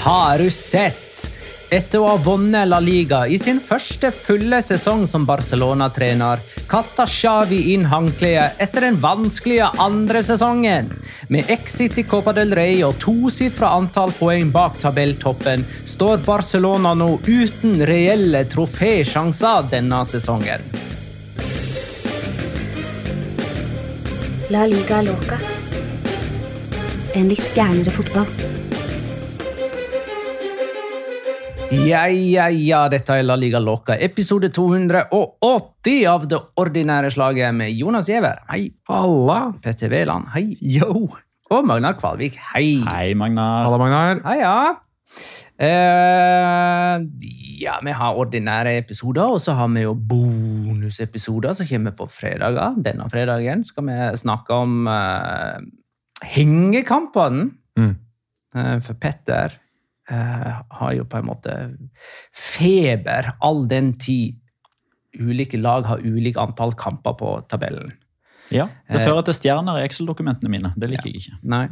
Har du sett? Etter å ha vunnet La Liga i sin første fulle sesong som Barcelona-trener, kasta Xavi inn håndkleet etter den vanskelige andre sesongen. Med exit i Copa del Rey og tosifra antall poeng bak tabelltoppen står Barcelona nå uten reelle trofésjanser denne sesongen. La liga loca. En litt gærnere fotball. Ja, ja, ja, dette er La Liga Loca, episode 280 av det ordinære slaget med Jonas Giæver. Hei. Halla! Petter Wæland. Hei. Yo. Og Magnar Kvalvik. Hei. Hei, Magnar. Halla, Magnar. Hei, ja. Eh, ja, vi har ordinære episoder, og så har vi jo bonusepisoder som kommer på fredager. Denne fredagen skal vi snakke om eh, hengekampene. Mm. Eh, for Petter eh, har jo på en måte feber all den tid ulike lag har ulik antall kamper på tabellen. Ja, Det Eh, fører til stjerner i Excel-dokumentene mine. Det liker jeg ikke. Nei.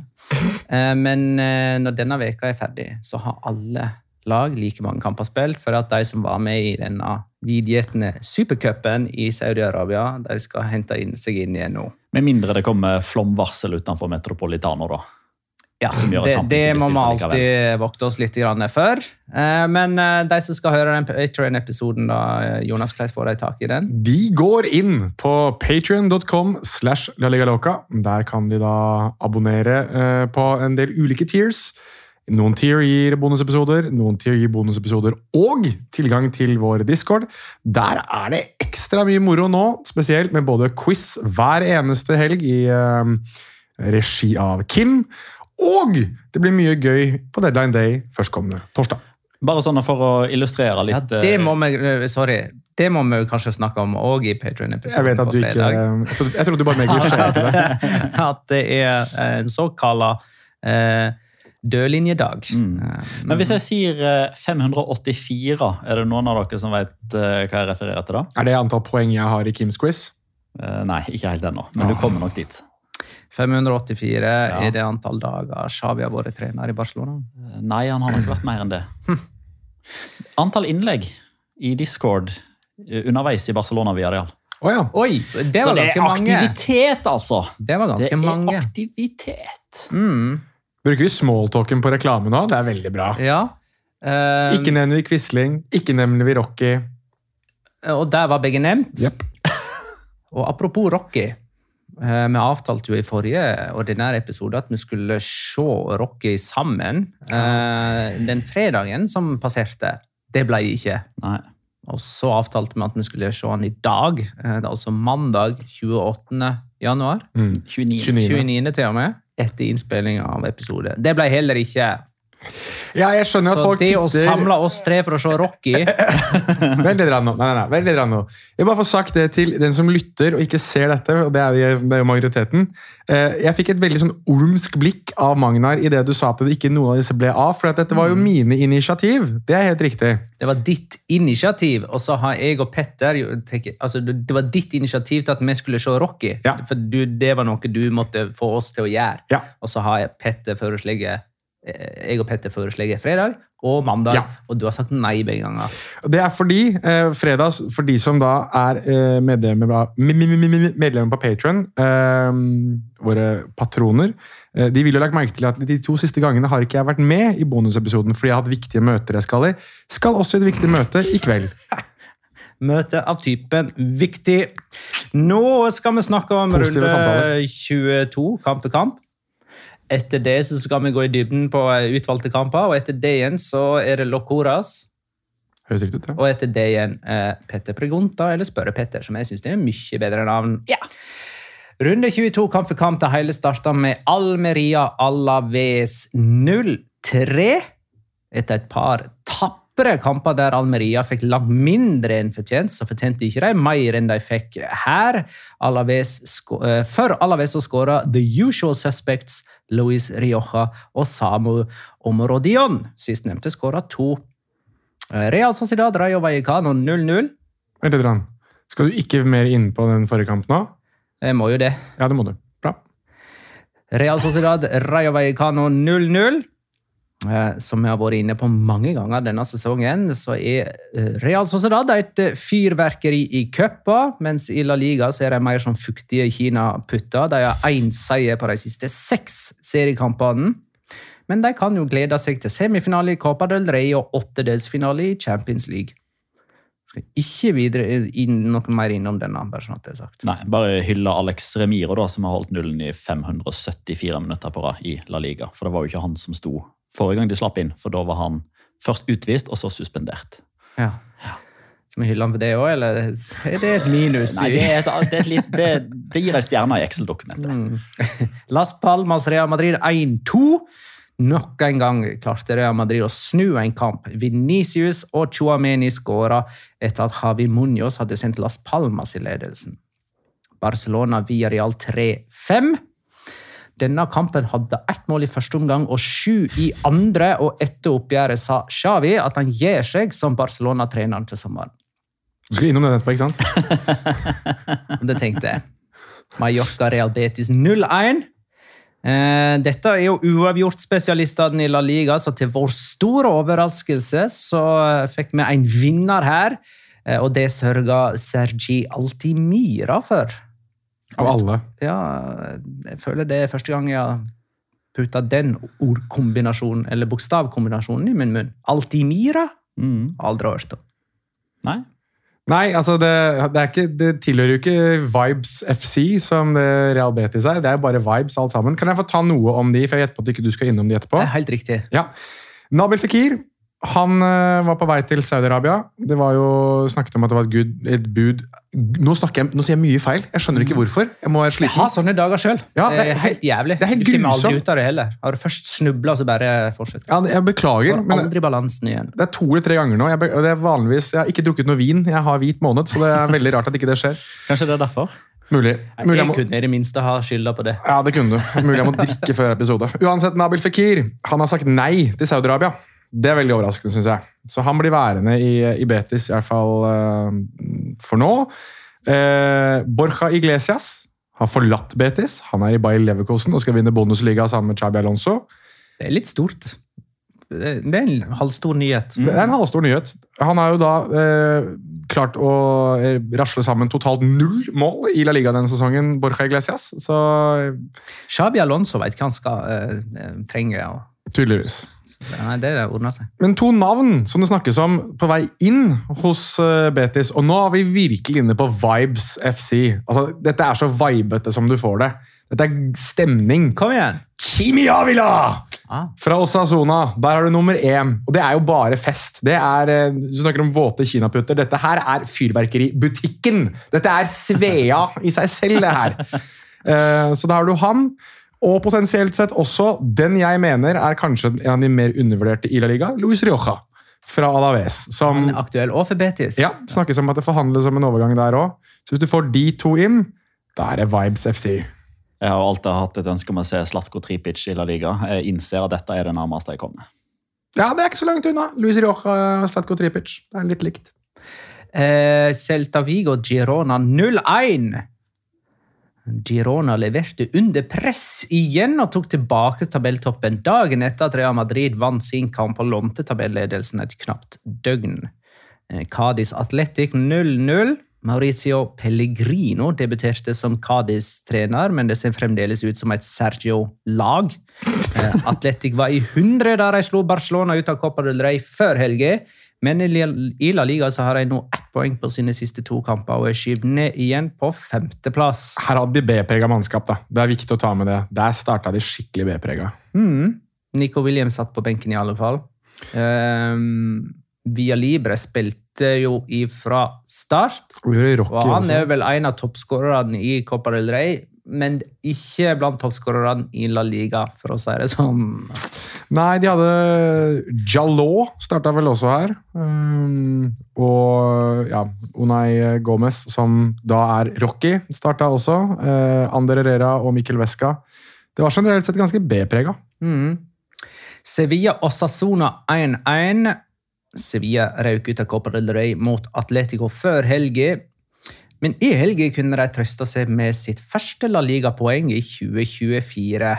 Eh, men når denne veka er ferdig, så har alle lag like mange kamper spilt, for at de som var med i denne vidgjetne supercupen i Saudi-Arabia, de skal hente inn seg inn igjen nå. Med mindre det kommer flomvarsel utenfor Metropolitano, da. Ja, Som gjør at det, det må vi alltid vokte oss litt grann for. Eh, Men eh, de som skal høre den Patreon-episoden, da, eh, Jonas, hvordan får de tak i den? De går inn på patrion.com slash laligaloca. Der kan de da abonnere på en del ulike tiers. Noen tier gir bonusepisoder, noen tier gir bonusepisoder og tilgang til vår discord. Der er det ekstra mye moro nå, spesielt med både quiz hver eneste helg i regi av Kim. Og det blir mye gøy på deadline day førstkommende torsdag. Bare sånn for å illustrere Ja, litt det eh, må vi, eh, sorry, det må vi kanskje snakke om òg i Patreon-episoden Jeg vet at på du ikke fredag. Jeg trodde, jeg trodde du bare neglisjerte det. at, det er en såkalla eh, dødlinjedag. Mm. Eh, Men hvis jeg sier eh, 584, er det noen av dere som vet eh, hva jeg refererer til da? Er det antall poeng jeg har i Kims quiz? Eh, Nei, ikke helt ennå, men du kommer nok dit. 584 er det antall dager Xavi har vært trener i Barcelona. Eh, Nei, han har nok vært mer enn det. Antall innlegg i Discord eh, underveis i Barcelona via Real. Oh ja. Oi! Det Så var det er ganske mange. altså! Det var ganske det er mange. aktivitet. Mm, Bruker vi smalltalken på reklame nå? Det er veldig bra. ja. Um, Ikke nevner vi Quisling, ikke nevner vi Rocky. Og der var begge nevnt. Yep. Og apropos Rocky. Eh, Vi avtalte jo i forrige ordinære episode at vi skulle se Rocky sammen. Ja. Den fredagen som passerte. Det ble ikke. Nei. Og så avtalte vi at vi skulle se han i dag. eh, Det er altså mandag 28. januar. 29. 29. 29. til og med. Etter innspilling av episode. Det ble heller ikke. Ja, jeg skjønner at Så folk det å samle oss tre for å se Rocky Vent litt nå. Nei, nei, nei, litt nå. Jeg bare får sagt det til den som lytter og ikke ser dette, og det er, det er jo majoriteten. Eh, Jeg fikk et veldig sånn ormsk blikk av Magnar i det du sa at det ikke noen av disse ble av, for at dette var jo mine initiativ. Det er helt riktig. Det var ditt initiativ, og så har jeg og Petter tenkt- altså, Det var ditt initiativ til at vi skulle se Rocky. Ja. For du, det var noe du måtte få oss til å gjøre. Ja. Og så har jeg Petter foreslått jeg og Petter foreslår fredag og mandag, Ja. og du har sagt nei begge ganger. Det er fordi eh, fredag, for de som da er eh, medlemmer, medlemmer på Patron, eh, våre patroner, eh, de vil jo lagt merke til at de to siste gangene har ikke jeg vært med i bonusepisoden fordi jeg har hatt viktige møter jeg skal i. Skal også i et viktig møte i kveld. Møte av typen viktig. Nå skal vi snakke om Positive runde samtaler. 22, kamp for kamp. Etter det så skal vi gå i dybden på eh, utvalgte kamper, og etter det igjen så er det Locoras. Høres riktig ut, ja. Og etter det igjen eh, Petter Pregunta, eller Spørre Petter, som jeg syns er mye bedre navn. Runde 22 kamp for kamp. Det hele starta med Almeria Alaves 0-3. Etter et par tapre kamper der Almeria fikk langt mindre enn fortjent, så fortjente ikke de mer enn de fikk her. Alaves eh, for Alaves så skåre the usual suspects Luis Rioja og Samu Omorodion. Sistnevnte skåra to. Eh, Real Sociedad Rayo Vallecano 0-0. Vent litt. Skal du ikke mer inn på den forrige kampen nå? Jeg må jo det. Ja, det må du. Bra. Real Sociedad Rayo Vallecano 0-0. Eh, Som vi har vært inne på mange ganger denne sesongen, så er eh, Real Sociedad et eh, fyrverkeri i cupa, mens i La Liga så er de mer som fuktige Kina-putter. De har én seier på de siste seks seriekampene. Men de kan jo glede seg til semifinale i Copa del Rey og åttedelsfinale i Champions League. Skal ikke videre inn, noe mer innom denne, bare sånn at det er sagt. Nei, bare hylle Alex Remiro, da, som har holdt nullen i 574 minutter på rad i La Liga. For det var jo ikke han som sto forrige gang de slapp inn, for da var han først utvist og så suspendert. Ja. Skal vi hylle ham for det òg, eller er det et minus? Nei, det, et, det, et litt, det, det gir ei stjerne i Excel-dokumentet. Mm. Las Palmas Real Madrid 1-2. Nok en gang klarte Real Madrid å snu en kamp. Venicius og Chuameni skåra etter at Javi Munoz hadde sendt Las Palmas i ledelsen. Barcelona via Real 3-5. Denne kampen hadde ett mål i første omgang og sju i andre, og etter oppgjøret sa Xavi at han gir seg som Barcelona-treneren til sommeren. Du skal innom den etterpå, ikke sant? Det tenkte jeg. Mallorca Real Betis 0-1. Eh, dette er jo uavgjort-spesialistene i La Liga, så til vår store overraskelse så eh, fikk vi en vinner her. Eh, og det sørga Sergi Altimira for. Av alle. Ja, jeg føler det er første gang jeg har putta den ordkombinasjonen, eller bokstavkombinasjonen, i min munn. Altimira? Mm. Aldri hørt om. Nei, Nei, altså det, det, er ikke, det tilhører jo ikke Vibes FC, som det Real Betis er. Det er bare Vibes alt sammen. Kan jeg få ta noe om de, for jeg gjetter på at du ikke skal innom de etterpå? Det er helt riktig. Ja. Nabil Fikir han eh, var på vei til Saudi-Arabia. Det var jo snakket om at det var et, gud, et bud nå, jeg, nå sier jeg mye feil. Jeg skjønner ikke hvorfor. Jeg må være Jeg har sånne dager sjøl. Ja, det, er helt jævlig. det er helt du kommer aldri ut av det heller. Har du først snubla, så bare fortsetter. Ja, jeg beklager, Får men aldri balansen igjen. det er to eller tre ganger nå. Jeg, det er vanligvis, jeg har ikke drukket noe vin. Jeg har hvit måned, så det er veldig rart at ikke det skjer. Kanskje det er derfor? Mulig. Mulig Jeg kunne i det minste ha skylda på det. ja, det kunne du. Mulig jeg må drikke før episode. Uansett, Nabil Fikir han har sagt nei til Saudi-Arabia. Det er veldig overraskende, syns jeg. Så han blir værende i, i Betis, i hvert fall uh, for nå. Uh, Borja Iglesias har forlatt Betis. Han er i Bayer Leverkosen og skal vinne Bundesliga sammen med Chabi Alonso. Det er litt stort. Det er en halvstor nyhet. Det er en halvstor nyhet. Han har jo da eh, klart å rasle sammen totalt null mål i La Liga denne sesongen, Borja Iglesias. Så Shabi Alonso vet hva han skal eh, trenge. Ja. tydeligvis. Nei, det ordner seg. Men to navn som det snakkes om på vei inn hos eh, Betis, og nå er vi virkelig inne på Vibes FC. Altså, dette er så vibete som du får det. Dette er stemning. Kom igjen! Chimi Avila! Ah. Fra Osasona. Der har du nummer én. Og det er jo bare fest. Det er, eh, Du snakker om våte kinaputter. Dette her er fyrverkeributikken. Dette er Svea i seg selv, det her. Eh, Så da har du han. Og potensielt sett også den jeg mener er kanskje en av de mer undervurderte i La Liga, Luis Rioja fra Alaves. Som Han er aktuell og for Betis. ja, snakkes om at det forhandles om en overgang der òg. Så hvis du får de to inn, da er det Vibes FC. Jeg har alltid hatt et ønske om å se Slatko Tripic i La Liga. Jeg innser at dette er det nærmeste jeg kommer. Ja, det er ikke så langt unna. Luis Rioja og Slatko Tripic. Det er litt likt. Eh, Celta Vigo Girona 0-1. Girona leverte under press igjen og tok tilbake tabelltoppen dagen etter at Real Madrid vant sin kamp og lånte tabelledelsen et knapt døgn. Eh, Cádiz Athletic 0-0. Mauricio Pellegrino debuterte som Cádiz-trener, men det ser fremdeles ut som et Sergio-lag. Atletic Athletic var i 100 da de slo Barcelona ut av Copa del Rey før helga. Men i La Liga så har de nå ett poeng på sine siste to kamper og er skyvd ned igjen på femteplass. Her hadde de B-prega mannskap. da. Det er viktig å ta med det. Der starta de skikkelig B-prega. Mm. Nico Williams satt på benken i alle fall. Um, Via Libre spilte jo ifra start. Og Og han er vel en av toppskårerne i Copa del Rey, men ikke blant toppskårerne i La Liga, for å si det sånn. Nei, de hadde Jalot starta vel også her. Um, og ja, Unai Gomez, som da er Rocky, starta også. Uh, Ander Herrera og Mikkel Vesca. Det var generelt sett ganske B-prega. Mm. Sevilla Sassona 1-1. Sevilla røk ut av Copa del Rey mot Atletico før helga. Men i helga kunne de trøste seg med sitt første La Liga-poeng i 2024.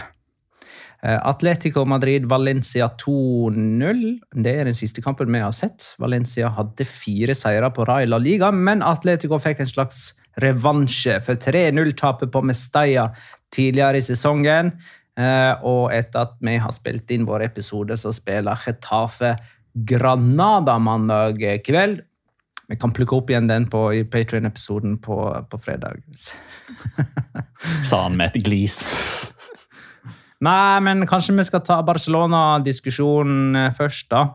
Eh, Atletico Madrid-Valencia 2-0. Det er den siste kampen vi har sett. Valencia hadde fire seire på Rai La Liga, men Atletico fikk en slags revansje for 3-0-tapet på Mestalla tidligere i sesongen. Eh, Og etter at vi har spilt inn vår episode, så spiller Getafe Granada mandag kveld. Vi kan plukke opp igjen den på, i Patrion-episoden på, på fredag. Sa han med et glis. Nei, men kanskje vi skal ta Barcelona-diskusjonen eh, først, da.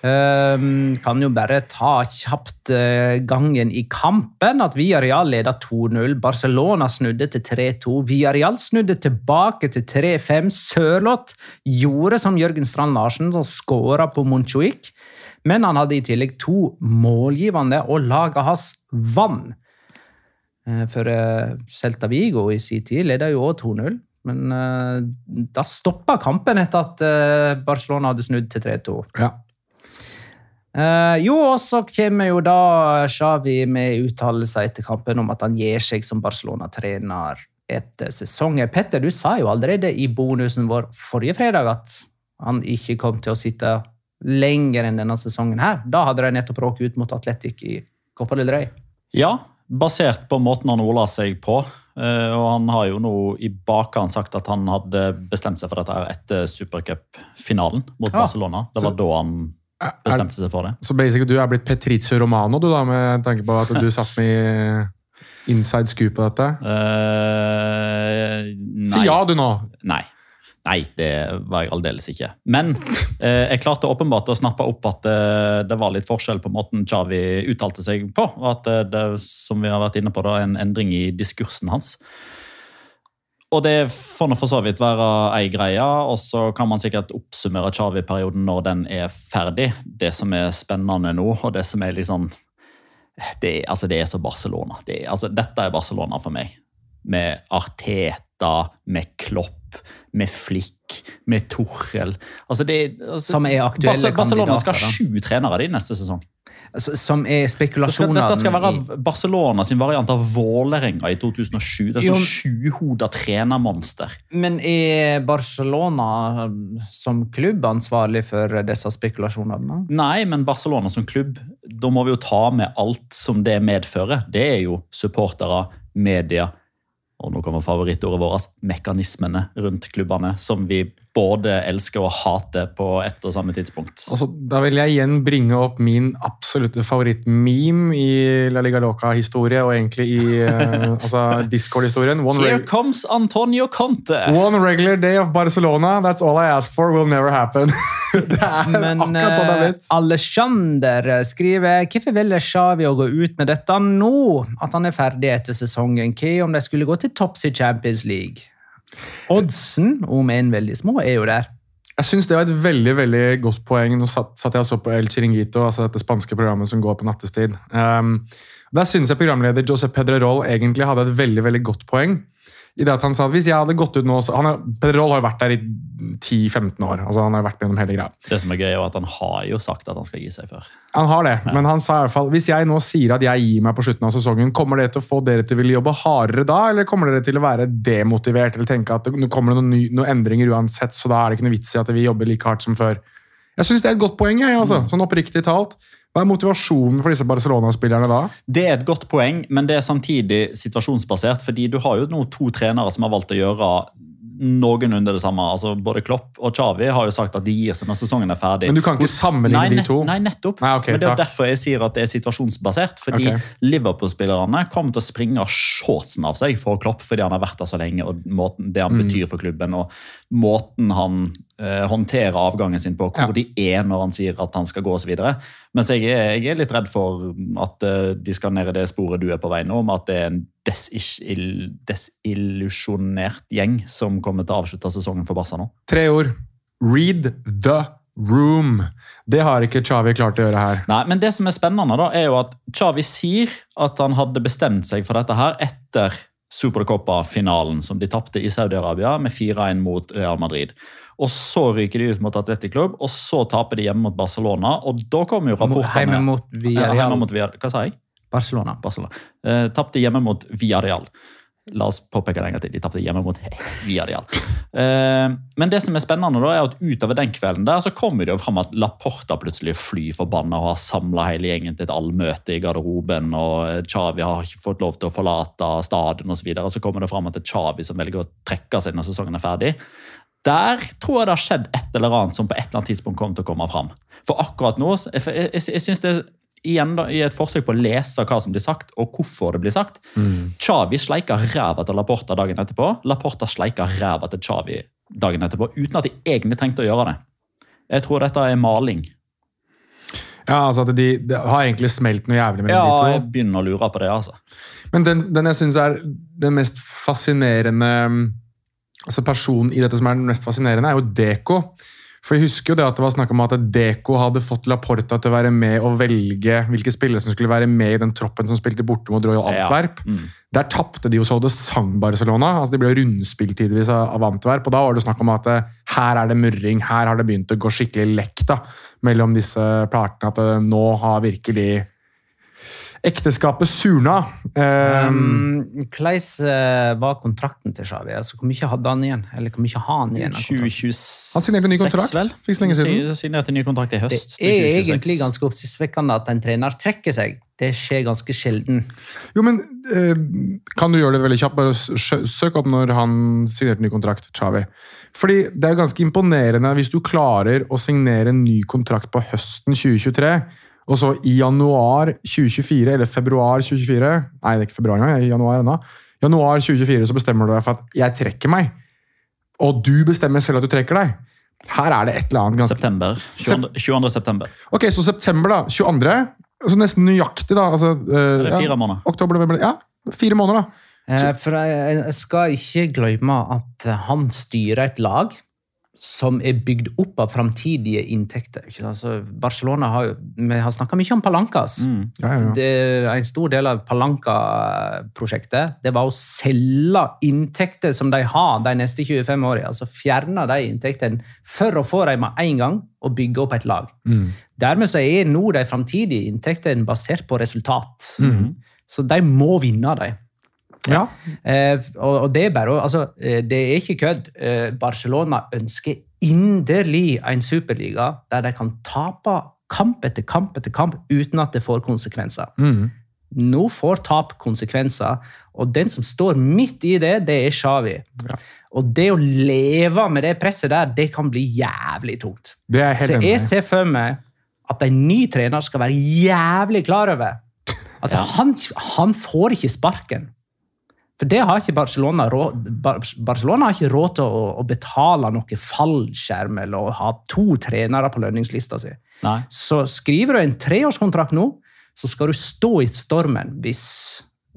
Um, kan jo bare ta kjapt uh, gangen i kampen. At Villarreal leda 2-0. Barcelona snudde til 3-2. Villarreal snudde tilbake til 3-5. Sørloth gjorde som Jørgen Strand Larsen, som skåra på Monchuic. Men han hadde i tillegg to målgivende, og laget hans vann. Eh, For eh, Celta Vigo i sin tid leda jo òg 2-0. Men eh, da stoppa kampen etter at Barcelona hadde snudd til 3-2. Ja. Uh, jo, og så kommer jo da Xavi med uttalelser etter kampen om at han gir seg som Barcelona-trener etter sesongen. Petter, du sa jo allerede i bonusen vår forrige fredag at han ikke kom til å sitte lenger enn denne sesongen her. Da hadde de nettopp råket ut mot Atletic i Copa del Rey. Ja, basert på måten han ordla seg på. Eh, Og han har jo nå i bakhånd sagt at han hadde bestemt seg for dette etter supercupfinalen mot Ja. Barcelona. Det var da han bestemte seg for det. så basically du er blitt Petrizio Romano, du da, med tanke på at du satt med inside scoop på dette? Uh, nei. Si ja, du nå! Nei. Nei, det var jeg aldeles ikke. Men eh, jeg klarte åpenbart å snappe opp at eh, det var litt forskjell på måten Chavi uttalte seg på. Og at eh, det, som vi har vært inne på, da, en endring i diskursen hans. Og det får nå for så vidt være ei greie, og så kan man sikkert oppsummere Chavi-perioden når den er ferdig. Det som er spennende nå, og det som er sånn Det, altså, det er så Barcelona. Det altså, dette er Barcelona for meg. Med Arteta, med Klopp, med Flick, med Tuchel. Altså, det, altså, Som er aktuelle Barcelona skal ha kandidater, sju trenere de neste sesong. S- Som er spekulasjoner dette skal være Barcelona sin variant av Vålerenga i 2007. Det er sånn sjuhoda trenermonster. Men er Barcelona um, som klubb ansvarlig for disse spekulasjonene? Nei, men Barcelona som klubb, da må vi jo ta med alt som det medfører. Det er jo supportere, media og nå kommer favorittordet vårt, mekanismene rundt klubbene, som vi både elsker og hater på ett og samme tidspunkt. Altså, da vil jeg igjen bringe opp min absolutte favorittmeme i La Liga Loca-historie, og egentlig i uh, altså Discord-historien. Here comes Antonio Conte! one regular day of Barcelona, that's all I ask for, will never happen. det er Men akkurat sånn det er eh, blitt. Alexander skriver hvorfor ville Xavi å gå ut med dette nå? At han er ferdig etter sesongen. Hva om de skulle gå til topps i Champions League? Oddsen, om enn veldig små, er jo der. Jeg synes det var et veldig veldig godt poeng. Nå satt, satt jeg og så på El Chiringuito, altså dette spanske programmet som går på nattestid. Um, der synes jeg programleder Josep Pedrerol egentlig hadde et veldig veldig godt poeng. I det at Han sa at hvis jeg hadde gått ut nå så- han er, Pedrerol har jo vært der i 10-15 år. altså Han har vært gjennom hele greia. Det som er gøy, er at han har jo sagt at han skal gi seg før. Han har det, men han sa i hvert fall hvis jeg nå sier at jeg gir meg på slutten av sesongen, kommer det til å få dere til å ville jobbe hardere da, eller kommer dere til å være demotivert eller tenke at nå kommer det noen, ny, noen endringer uansett, så da er det ikke noe vits i at vi jobber like hardt som før? Jeg syns det er et godt poeng, jeg, altså. sånn oppriktig talt. Hva er motivasjonen for disse Barcelona-spillerne da? Det er et godt poeng, men det er samtidig situasjonsbasert. fordi du har jo nå to trenere som har valgt å gjøre noenlunde det samme. altså Både Klopp og Xavi har jo sagt at de gir seg når sesongen er ferdig. Men du kan ikke sammenligne nei, de to. Nei, nettopp. Nei, okay, men Det er takk. derfor jeg sier at det er situasjonsbasert. Fordi okay. Liverpool-spillerne kommer til å springe shortsen av seg for Klopp fordi han har vært der så lenge, og måten, det han Mm. betyr for klubben, og måten han eh, håndterer avgangen sin på, hvor Ja. de er når han sier at han skal gå osv. Mens jeg er, jeg er litt redd for at eh, de skal ned i det sporet du er på vei nå, om at det er en desil- desillusjonert gjeng som kommer til å avslutte sesongen for Barca nå. Tre ord. Read the room. Det har ikke Xavi klart å gjøre her. Nei, men det som er spennende, da, er jo at Xavi sier at han hadde bestemt seg for dette her etter Supercopa-finalen, som de tapte i Saudi-Arabia med 4-1 mot Real Madrid. Og så ryker de ut mot Atletic Club, og så taper de hjemme mot Barcelona. Og da kommer jo rapportene Hjemme mot Ja, hjemme mot Villarreal. Hva sa jeg? Barcelona. Barcelona. Eh, tapte hjemme mot Villarreal. La oss påpeke det en gang til. De tapte hjemme mot Villarreal. Eh, men det som er spennende da, er at utover den kvelden der, så kommer det jo fram at Laporta plutselig er fly forbanna og har samla hele gjengen til et allmøte i garderoben, og Chavi har ikke fått lov til å forlate stadion osv. Så, videre. så kommer det fram at det er Chavi som velger å trekke seg når sesongen er ferdig. Der tror jeg det har skjedd et eller annet som på et eller annet tidspunkt kommer til å komme fram. For akkurat nå, jeg, jeg, jeg synes det er igjen da, i et forsøk på å lese hva som blir sagt, og hvorfor det blir sagt. Chavi sleika ræva til Laporta dagen etterpå. Laporta sleika ræva til Chavi dagen etterpå, uten at de egentlig tenkte å gjøre det. Jeg tror dette er maling. Ja, altså at de, de har egentlig smelt noe jævlig mellom Ja, de to. Ja, jeg begynner å lure på det, altså. Men den, den jeg syns er den mest fascinerende altså Personen i dette som er den mest fascinerende, er jo Deko. For jeg husker jo det at det var snakk om at Deko hadde fått Laporta til å være med og velge hvilke spillere som skulle være med i den troppen som spilte borte mot Royal Ja. Antwerp. Mm. Der tapte de jo så det sang Barcelona. altså De ble rundspilt tidvis av av Antwerp. og Da var det snakk om at eh, her er det murring, her har det begynt å gå skikkelig lekk da, mellom disse partene. At eh, nå har virkelig ekteskapet surna. Eh, Um, Hvordan eh, var kontrakten til Xavi? Altså, hvor mye hadde han igjen? Eller hvor mye har han igjen? 2026, Han signerte ny kontrakt vel? for ikke så lenge siden. Si- Signerte ny kontrakt i høst. Det er 2026. egentlig ganske oppsiktsvekkende at en trener trekker seg. Det skjer ganske sjelden. Jo, men eh, Kan du gjøre det veldig kjapt? Bare Søk opp når han signerte ny kontrakt. Xavi. Fordi Det er ganske imponerende hvis du klarer å signere en ny kontrakt på høsten 2023, og så i januar 2024, eller februar 2024 Nei, det er ikke februar engang. i Januar ennå. Januar 2024 så bestemmer du deg for at jeg trekker meg. Og du bestemmer selv at du trekker deg. Her er det et eller annet ganske September. 22. 22. september. Ok, så september, da. 22. Altså nesten nøyaktig, da. Altså, uh, Det er fire ja. måneder. Oktober, Ja, fire måneder, da. Eh, For jeg jeg skal ikke glemme at han styrer et lag som er bygd opp av framtidige inntekter. Altså, Barcelona har jo Vi har snakka mye om Palancas. Mm. Ja, ja, ja. Det, en stor del av Palanca-prosjektet det var å selge inntekter som de har de neste 25 årene. Altså fjerne de inntektene for å få dem med en gang og bygge opp et lag. Mm. Dermed så er nå de framtidige inntektene basert på resultat. Mm. Så de må vinne, de. Ja. Eh, og, og det er bare altså, eh, Det er ikke kødd. Eh, Barcelona ønsker inderlig en superliga der de kan tape kamp etter kamp etter kamp uten at det får konsekvenser. Mm. Nå får tap konsekvenser, og den som står midt i det, det er Xavi. Og det å leve med det presset der, det kan bli jævlig tungt. Det er Så jeg ser for meg at en ny trener skal være jævlig klar over at han, han får ikke sparken. For det har ikke Barcelona råd Barcelona har ikke råd til å, å betale noe fallskjerm eller å ha to trenere på lønningslista si. Nei. Så skriver du en treårskontrakt nå, så skal du stå i stormen hvis,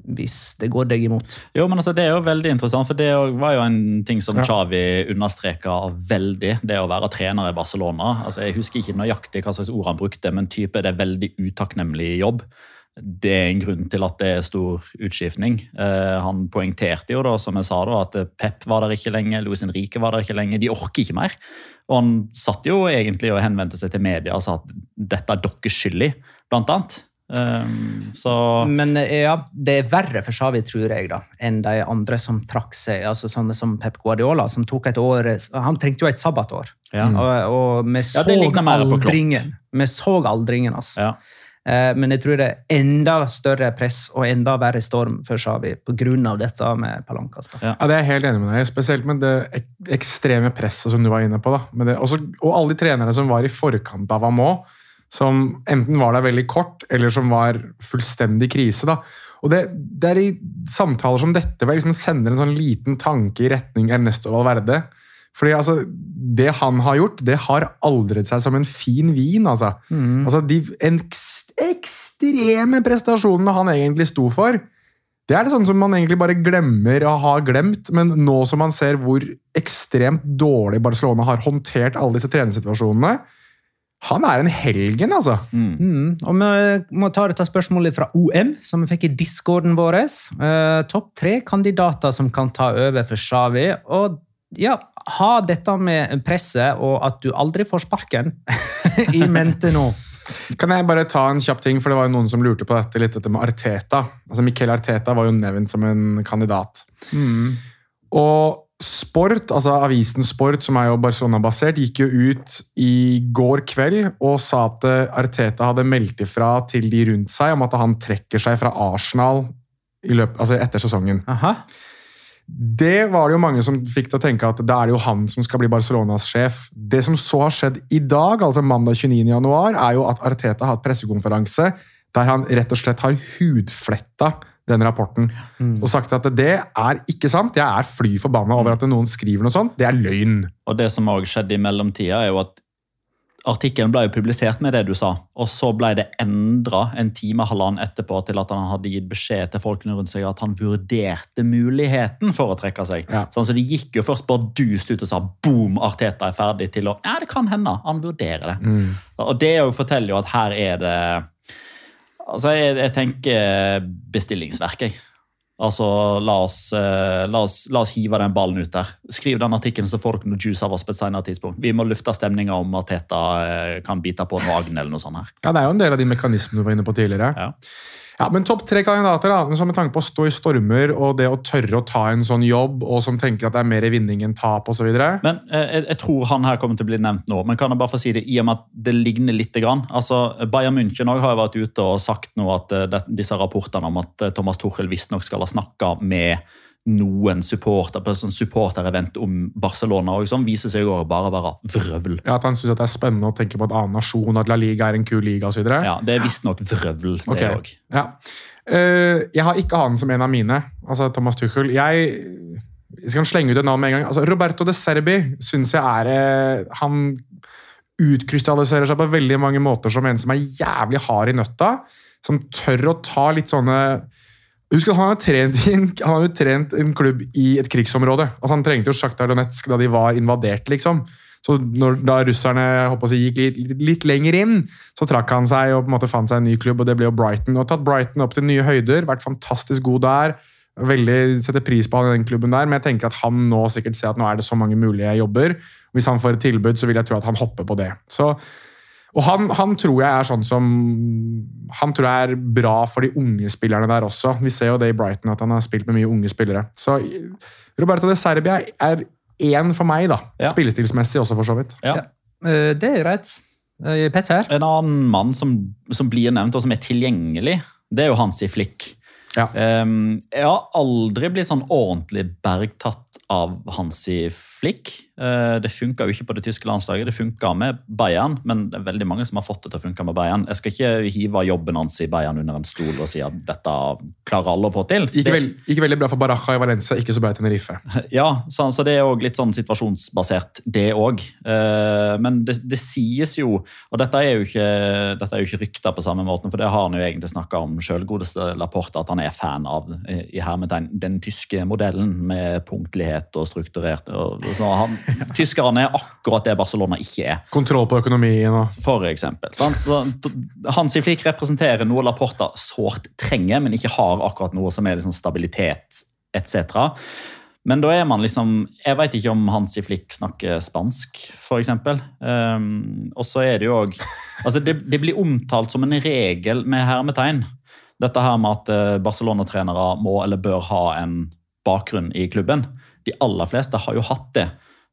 hvis det går deg imot. Jo, men altså, Det er jo veldig interessant, for det var jo en ting som Ja. Xavi understreka veldig. Det å være trener i Barcelona. Altså, Jeg husker ikke nøyaktig hva slags ord han brukte, men type det er veldig utakknemlig jobb. Det er en grunn til at det er stor utskiftning. Eh, han poengterte jo da, som jeg sa da, at Pep var der ikke lenge, Luis Henrique var der ikke lenge. De orker ikke mer. Og han satt jo egentlig og henvendte seg til media og sa at dette er deres skyld i, blant annet. Um, så Men eh, ja, det er verre for Shawi, tror jeg, da, enn de andre som trakk seg. altså Sånne som Pep Guardiola, som tok et år Han trengte jo et sabbatår. ja. Og, og vi så Ja, aldringen. Vi så aldringen, altså. Ja. Eh, Men jeg tror det er enda større press og enda verre storm for Xavi pga. dette med Palankas. da. Ja. Ja, det er jeg helt enig med deg i, Spesielt med det ek ekstreme presset som du var inne på. da. Med det, også, og alle de trenerne som var i forkant av ham òg. Som enten var der veldig kort, eller som var fullstendig krise. da. Og det, det er i samtaler som dette hvor jeg liksom sender en sånn liten tanke i retning Ernesto Valverde. Fordi altså, Det han har gjort, det har aldret seg som en fin vin. altså. Altså, De ekst- ekstreme prestasjonene han egentlig sto for, det er det sånn som man egentlig bare glemmer å ha glemt, men nå som man ser hvor ekstremt dårlig Barcelona har håndtert alle disse treningssituasjonene Han er en helgen, altså. Mm. Mm. Og vi må ta dette spørsmålet fra OM, som vi fikk i discorden vår. Eh, Topp tre kandidater som kan ta over for Xavi. Og ja, ha dette med presset og at du aldri får sparken i mente nå. Kan jeg bare ta en kjapp ting, for det var jo noen som lurte på dette litt dette med Arteta. Altså Miquel Arteta var jo nevnt som en kandidat. Og Sport, altså avisen Sport, som er jo Barcelona-basert, gikk jo ut i går kveld og sa at Arteta hadde meldt ifra til de rundt seg om at han trekker seg fra Arsenal i løpet, altså etter sesongen. Aha. Det var det jo mange som fikk til å tenke at det er jo han som skal bli Barcelonas sjef. Det som så har skjedd i dag, altså mandag 29. januar, er jo at Arteta har hatt pressekonferanse der han rett og slett har hudfletta den rapporten og sagt at det er ikke sant. Jeg er fly forbanna over at noen skriver noe sånt. Det er løgn. Og det som også skjedde i mellomtida, er jo at artikkelen ble jo publisert med det du sa, og så ble det endra en time halvannen etterpå til at han hadde gitt beskjed til folkene rundt seg at han vurderte muligheten for å trekke seg. Ja. Sånn, så Det gikk jo først bardust ut og sa boom, Arteta er ferdig, til å ja, det kan hende, han vurderer det. Og det jo forteller jo at her er det Altså, jeg, jeg tenker bestillingsverk, jeg. Altså, la oss, eh, la, oss, la oss hive den ballen ut der. Skriv den artikkelen, så får dere noe juice av oss på et senere tidspunkt. Vi må lufte stemninga om at Teta eh, kan bite på en vagn eller noe sånt. her. Ja, Det er jo en del av de mekanismene du var inne på tidligere. Ja. Ja, men Topp tre kandidater, da, så med tanke på å stå i stormer og det å tørre å ta en sånn jobb, og som tenker at det er mer vinning enn tap osv. Men eh, jeg, tror han her kommer til å bli nevnt nå. Men kan jeg bare få si det i og med at det ligner litt. Grann. Altså, Bayern München også har vært ute og sagt nå at eh, det, disse rapportene om at eh, Thomas Tuchel visstnok skal ha snakka med noen supporter på et sånt supporterevent om Barcelona, og sånn, viser seg å bare å være vrøvl. Ja, At han syns det er spennende å tenke på et annen nasjon, at La Liga er en kul liga osv. Ja, Det er visstnok vrøvl, det Ok. Okay. Ja. Uh, jeg har ikke han som en av mine, altså Thomas Tuchel. Jeg, jeg skal slenge ut et navn med en gang. Altså, Roberto de Serbi syns jeg er eh, Han utkrystalliserer seg på veldig mange måter som en som er jævlig hard i nøtta. Som tør å ta litt sånne Husk at Han har trent en, han har jo trent en klubb i et krigsområde. Altså Han trengte jo Sjaktar Donetsk da de var invadert, liksom. Så når, da russerne si, gikk litt, litt, litt lenger inn, så trakk han seg og på en måte fant seg en ny klubb, og det ble jo Brighton. Og tatt Brighton opp til nye høyder, vært fantastisk god der. Veldig setter pris på han i den klubben der, men jeg tenker at han nå sikkert ser at nå er det så mange mulige jobber. Hvis han får et tilbud, så vil jeg tro at han hopper på det. Så, og han, han tror jeg er sånn som Han tror jeg er bra for de unge spillerne der også. Vi ser jo det i Brighton, at han har spilt med mye unge spillere. Så Roberto de Serbia er én for meg, da. Ja. Spillestilsmessig også, for så vidt. Ja. ja. Det er greit. Eh, Petter? En annen mann som, som blir nevnt, og som er tilgjengelig, Det er jo Hansi Flick. Ja. Um, jeg har aldri blitt sånn ordentlig bergtatt av Hansi Flick. Uh, det funka jo ikke på det tyske landslaget, det funka med Bayern, men det er veldig mange som har fått det til å funke med Bayern. Jeg skal ikke hive jobben hans i Bayern under en stol og si at dette klarer alle å få til. Ikke, Det- vel, gikk veldig bra for Baraja i Valencia, ikke så bra i Tenerife. ja, så, så det er òg litt sånn situasjonsbasert, det òg. men det, det sies jo, og dette er jo ikke, dette er jo ikke rykter på samme måten, for det har han jo egentlig snakka om sjølgodeste Laporte, at han er fan av eh, i hermetegn, den tyske modellen med punktlighet og strukturert. Og, så han, tyskerne er akkurat det Barcelona ikke er Kontroll på økonomien og for eksempel. Hansi Flick representerer noe Laporta sårt trenger, men ikke har akkurat noe som er liksom stabilitet etc. Men da er man liksom Jeg vet ikke om Hansi Flick snakker spansk, f.eks. Um, og så er det jo òg altså det, det blir omtalt som en regel med hermetegn. Dette her med at eh, Barcelona-trenere må eller bør ha en bakgrunn i klubben. De aller fleste har jo hatt det.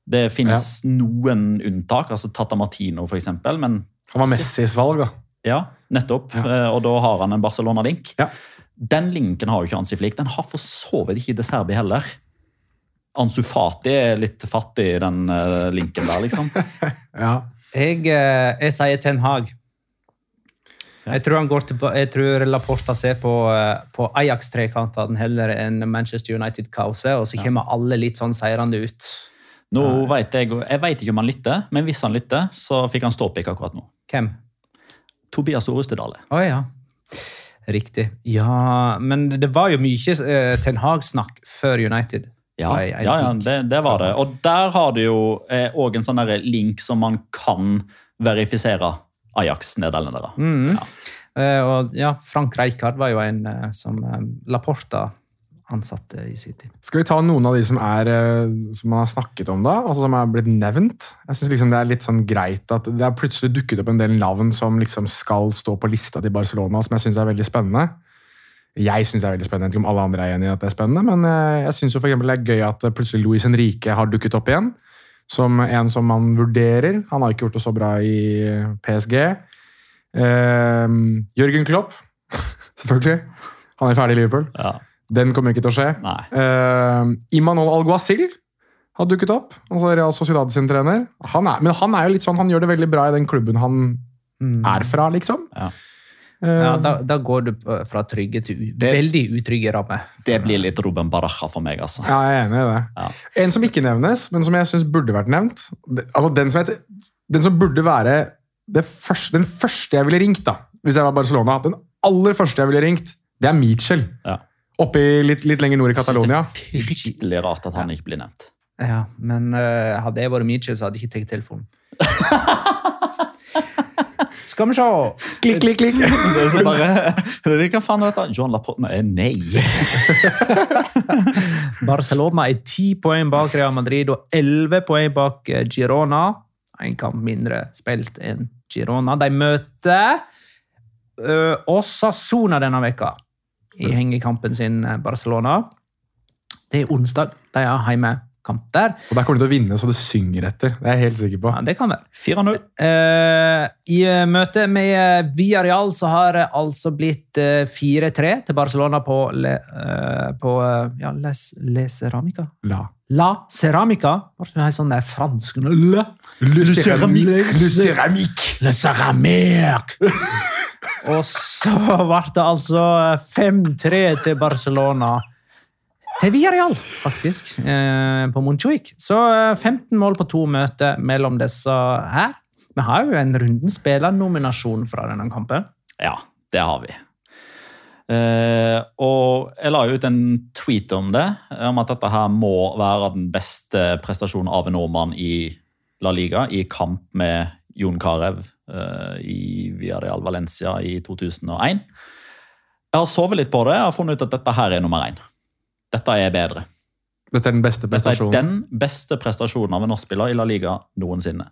Det finnes noen unntak, altså Tata Martino f.eks., men Han var Messis valg, da. ja, nettopp. Eh, Og da har han en Barcelona-link. Ja. Den linken har jo ikke Ansi Flik. Den har for så vidt ikke De Serbi heller. Ansu Fati er litt fattig i den eh, linken der, liksom. Ja. Jeg, eh, jeg sier Ten Hag. Jeg tror, han går til, jeg tror Laporta ser på, på Ajax-trekantene heller enn Manchester United-kaoset, og så kommer alle litt sånn seirende ut. Nå vet Jeg jeg vet ikke om han lytter, men hvis han lytter, så fikk han ståpikk akkurat nå. Hvem? Tobias Orestedale. Å ja. Riktig. Ja, men det var jo mye uh, Ten Hag-snakk før United. Ja, Nei, jeg ja, ja det, det var det. Og der har du jo òg en sånn link som man kan verifisere Ajax-nederlendere. Mm. Ja. Uh, og ja, Frank Rijkaard var jo en uh, som eh, Laporta ansatte i sin tid. Skal vi ta noen av de som, er, eh, som man har snakket om, da? Altså som er blitt nevnt? Jeg synes liksom Det er litt sånn greit at det har plutselig dukket opp en del navn som liksom skal stå på lista til Barcelona, som jeg syns er veldig spennende. Jeg syns det er veldig spennende, ikke om alle andre er enig i at det er spennende, men eh, jeg syns det er gøy at eh, plutselig Luis Henrique har dukket opp igjen. Som en som man vurderer. Han har ikke gjort det så bra i PSG. Uh, Jørgen Klopp, selvfølgelig. Han er ferdig i Liverpool. Ja. Den kommer ikke til å skje. Nei. Uh, Imanol Alguacil har dukket opp. altså Real Sociedad sin trener. Han er, men han er jo litt sånn, han gjør det veldig bra i den klubben han er fra, liksom. Ja. Eh, Ja, da, da går du fra trygge til Det- veldig utrygge rammer. Det blir litt Ruben Baraja for meg, altså. ja, jeg er enig i det. Ja. En som ikke nevnes, men som jeg syns burde vært nevnt altså den som, heter, den som burde være det første, den første jeg ville ringt, da, hvis jeg var Barcelona Den aller første jeg ville ringt, det er Mitchell. Ja. Oppe litt, litt lenger nord i Catalonia. Det er fryktelig rart at han ikke blir nevnt. Ja, men uh, hadde jeg vært Mitchell, så hadde jeg ikke tatt telefonen. Skal vi se Klikk, klikk, klikk. Det er så bare, Hva faen er dette? John Laporte? Nei, nei. Barcelona er ti poeng bak Real Madrid og elleve poeng bak eh, Girona. En kamp mindre spilt enn Girona. De møter uh, Osasuna denne veka i hengekampen sin, eh, Barcelona. Det er onsdag. De har heimekamp der. Og der kommer de til å vinne så det synger etter. Det er jeg helt sikker på. Ja, det kan være. 4-0. Eh, I eh, møte med eh, Villarreal så har det altså blitt eh, 4-3 til Barcelona på, le, eh, på ja, Les, Le Ceramica. La. La Ceramica. Det er det sånn der fransk Le, Le céramique. Le Ceramique. Le Ceramique! Og så ble det altså 5-3 til Barcelona. Til Villarreal, faktisk, eh, på Montjuic. Så eh, 15 mål på to møter mellom disse her. Vi har jo en runden spillernominasjon fra denne kampen. Ja, det har vi. Uh, og jeg la ut en tweet om det, om at dette her må være den beste prestasjonen av en nordmann i La Liga, i kamp med Jon Carew eh, i Villarreal Valencia i 2001. Jeg har sovet litt på det og funnet ut at dette her er nummer én. Dette er bedre. Dette er den beste Dette er prestasjonen. den beste prestasjonen av en norskspiller i La Liga noensinne.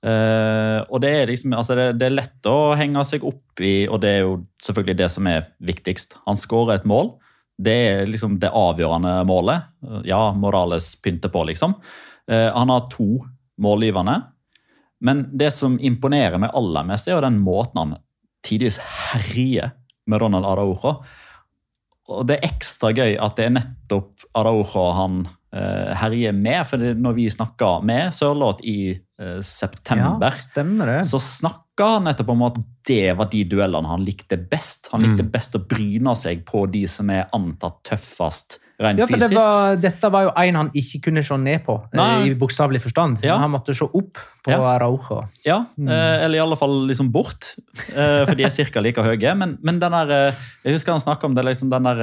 Uh, og det er liksom, altså det, det er lett å henge seg opp i, og det er jo selvfølgelig det som er viktigst. Han skårer et mål. Det er liksom det avgjørende målet. Ja, Morales pynter på, liksom. Uh, han har to målgivende. Men det som imponerer meg aller mest, er jo den måten han tidvis herjer med Ronald Araujo. Og det er ekstra gøy at det er nettopp Araujo han eh, herjer med. For når vi snakka med Sørloth i eh, september, Ja, så snakka han nettopp om at det var de duellene han likte best. Han likte Mm. best å bryne seg på de som er antatt tøffest rent Ja, for det var, dette var jo en han ikke kunne se ned på, eh, Nei. i bokstavelig forstand. Ja. Han måtte se opp på Ja. Araujo. Ja, Mm. eh, eller i alle fall liksom bort, eh, for de er ca. like høye. Men, men den der, jeg husker han snakka om det liksom den der,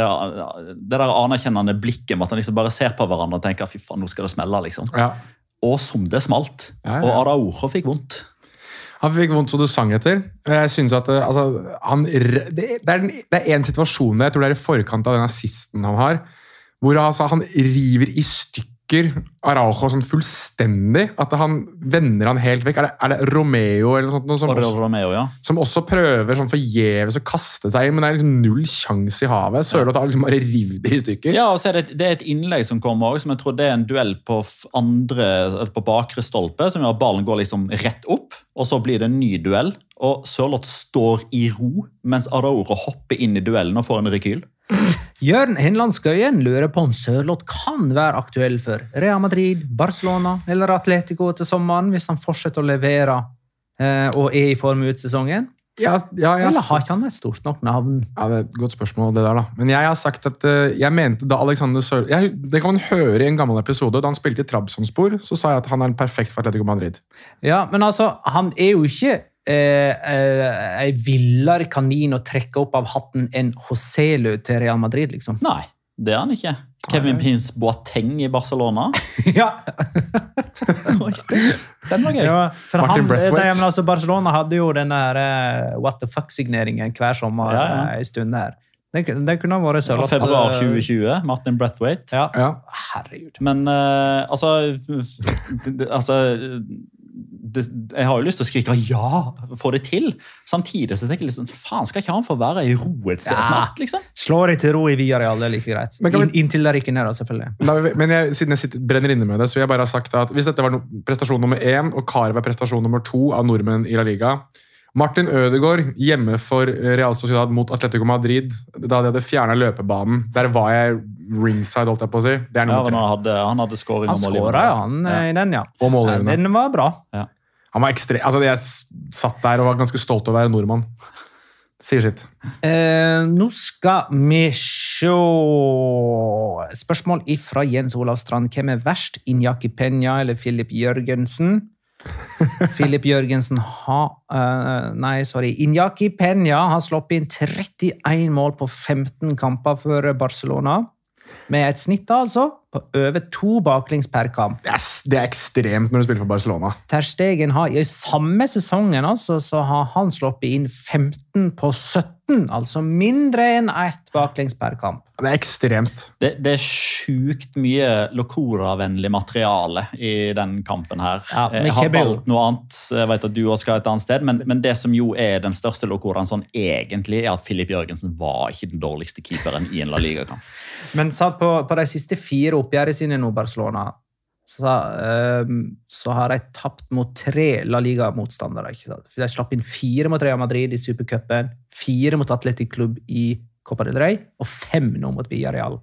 det der anerkjennende blikket med at han liksom bare ser på hverandre og tenker fy faen, nå skal det smelle. liksom. Ja. Og som det smalt. Ja, ja. Og Araujo fikk vondt. Han fikk vondt så du sang etter. Jeg synes at altså, han, det, er det er en situasjon der, jeg tror det er i forkant av den assisten han har, hvor altså, han river i stykker Araujo sånn fullstendig. At han vender han helt vekk. Er det, er det Romeo eller noe sånt noe som, også, Romeo, ja. som også prøver sånn forgjeves å kaste seg inn, men det er liksom null sjanse i havet. Sørloth har liksom bare revet det i stykker. Ja, og så er det, det er et innlegg som kommer òg, som jeg tror det er en duell på andre, på bakre stolpe, som gjør at ballen går liksom rett opp, og så blir det en ny duell. Og Sørloth står i ro, mens Araujo hopper inn i duellen og får en rekyl. Jørn Henland Skøyen lurer på om Sørloth kan være aktuell for Real Madrid, Barcelona eller Atletico til sommeren hvis han fortsetter å levere eh, og er i form ut sesongen. Ja, ja, jeg- Eller har ikke han et stort nok navn? Ja, det er et godt spørsmål, det der da. Men jeg har sagt at eh, jeg mente da Alexander Sør... Jeg, det kan man høre i en gammel episode. Da han spilte i Trabzonspor, så sa jeg at han er en perfekt for Atletico Madrid. Ja, men altså, han er jo ikke ei villere kanin å trekke opp av hatten enn Joselu til Real Madrid, liksom. Nei, det er han ikke. Kevin Pins Boateng i Barcelona. ja, Den var gøy. ja for han, Braithwaite. men altså, Barcelona hadde jo den der eh, what the fuck-signeringen hver sommer Ja, ja. eh, en stund her. Den, kunne- kunne ha vært sølvete. februar eh, 2020. Martin Brathwaite. Ja. Ja. Herregud. Men uh, altså, altså det, Jeg har jo lyst til å skrike ja, få det til. Samtidig så tenker jeg liksom, faen, skal ikke han få være i ro et sted Ja. snart? liksom? Slår deg til ro i Villarreal, det er like greit. Men vi- In, inntil det rykker ned, selvfølgelig. Da, men jeg, siden jeg sitter, brenner inne med det, så vil jeg bare ha sagt at hvis dette var no, prestasjon nummer én, og Karev er prestasjon nummer to av nordmenn i La Liga Martin Ødegaard hjemme for Real Sociedad mot Atletico Madrid, da de hadde fjerna løpebanen. Der var jeg ringside, holdt jeg på å si. Det er Ja, nummer men tre. han hadde, han hadde scoring og mål i skåra, ja, han Ja. eh, i den, ja. Og målgivende. Den var bra. Han var ekstrem, Altså, jeg satt der og var ganske stolt over å være nordmann. Sier sitt. Eh, nå skal vi se Spørsmål ifra Jens Olav Strand. Hvem er verst? Injaki Penya eller Filip Jørgensen? Filip Jørgensen har uh, Nei, sorry. Injaki Penya har sluppet inn 31 mål på 15 kamper for Barcelona. Med et snitt altså på over to baklengs per kamp. Det er, det er ekstremt når du spiller for Barcelona. Ter Stegen har i samme sesongen altså, så har han sluppet inn 15 på 17, altså mindre enn ett baklengs per kamp. Det er ekstremt. Det, det er sjukt mye Locora-vennlig materiale i den kampen her. Ja, men jeg har valgt noe annet, jeg vet at du også skal et annet sted, men, men det som jo er den største Locoraen sånn egentlig, er at Filip Jørgensen var ikke den dårligste keeperen i en La Liga-kamp. Men sant, på, på de siste fire oppgjørene sine nå, Barcelona, så, ehm, så har de tapt mot tre La Liga-motstandere. De slapp inn fire mot Real Madrid i Supercupen, fire mot Atletic Club i Copa del Rey og fem nå mot Villarreal.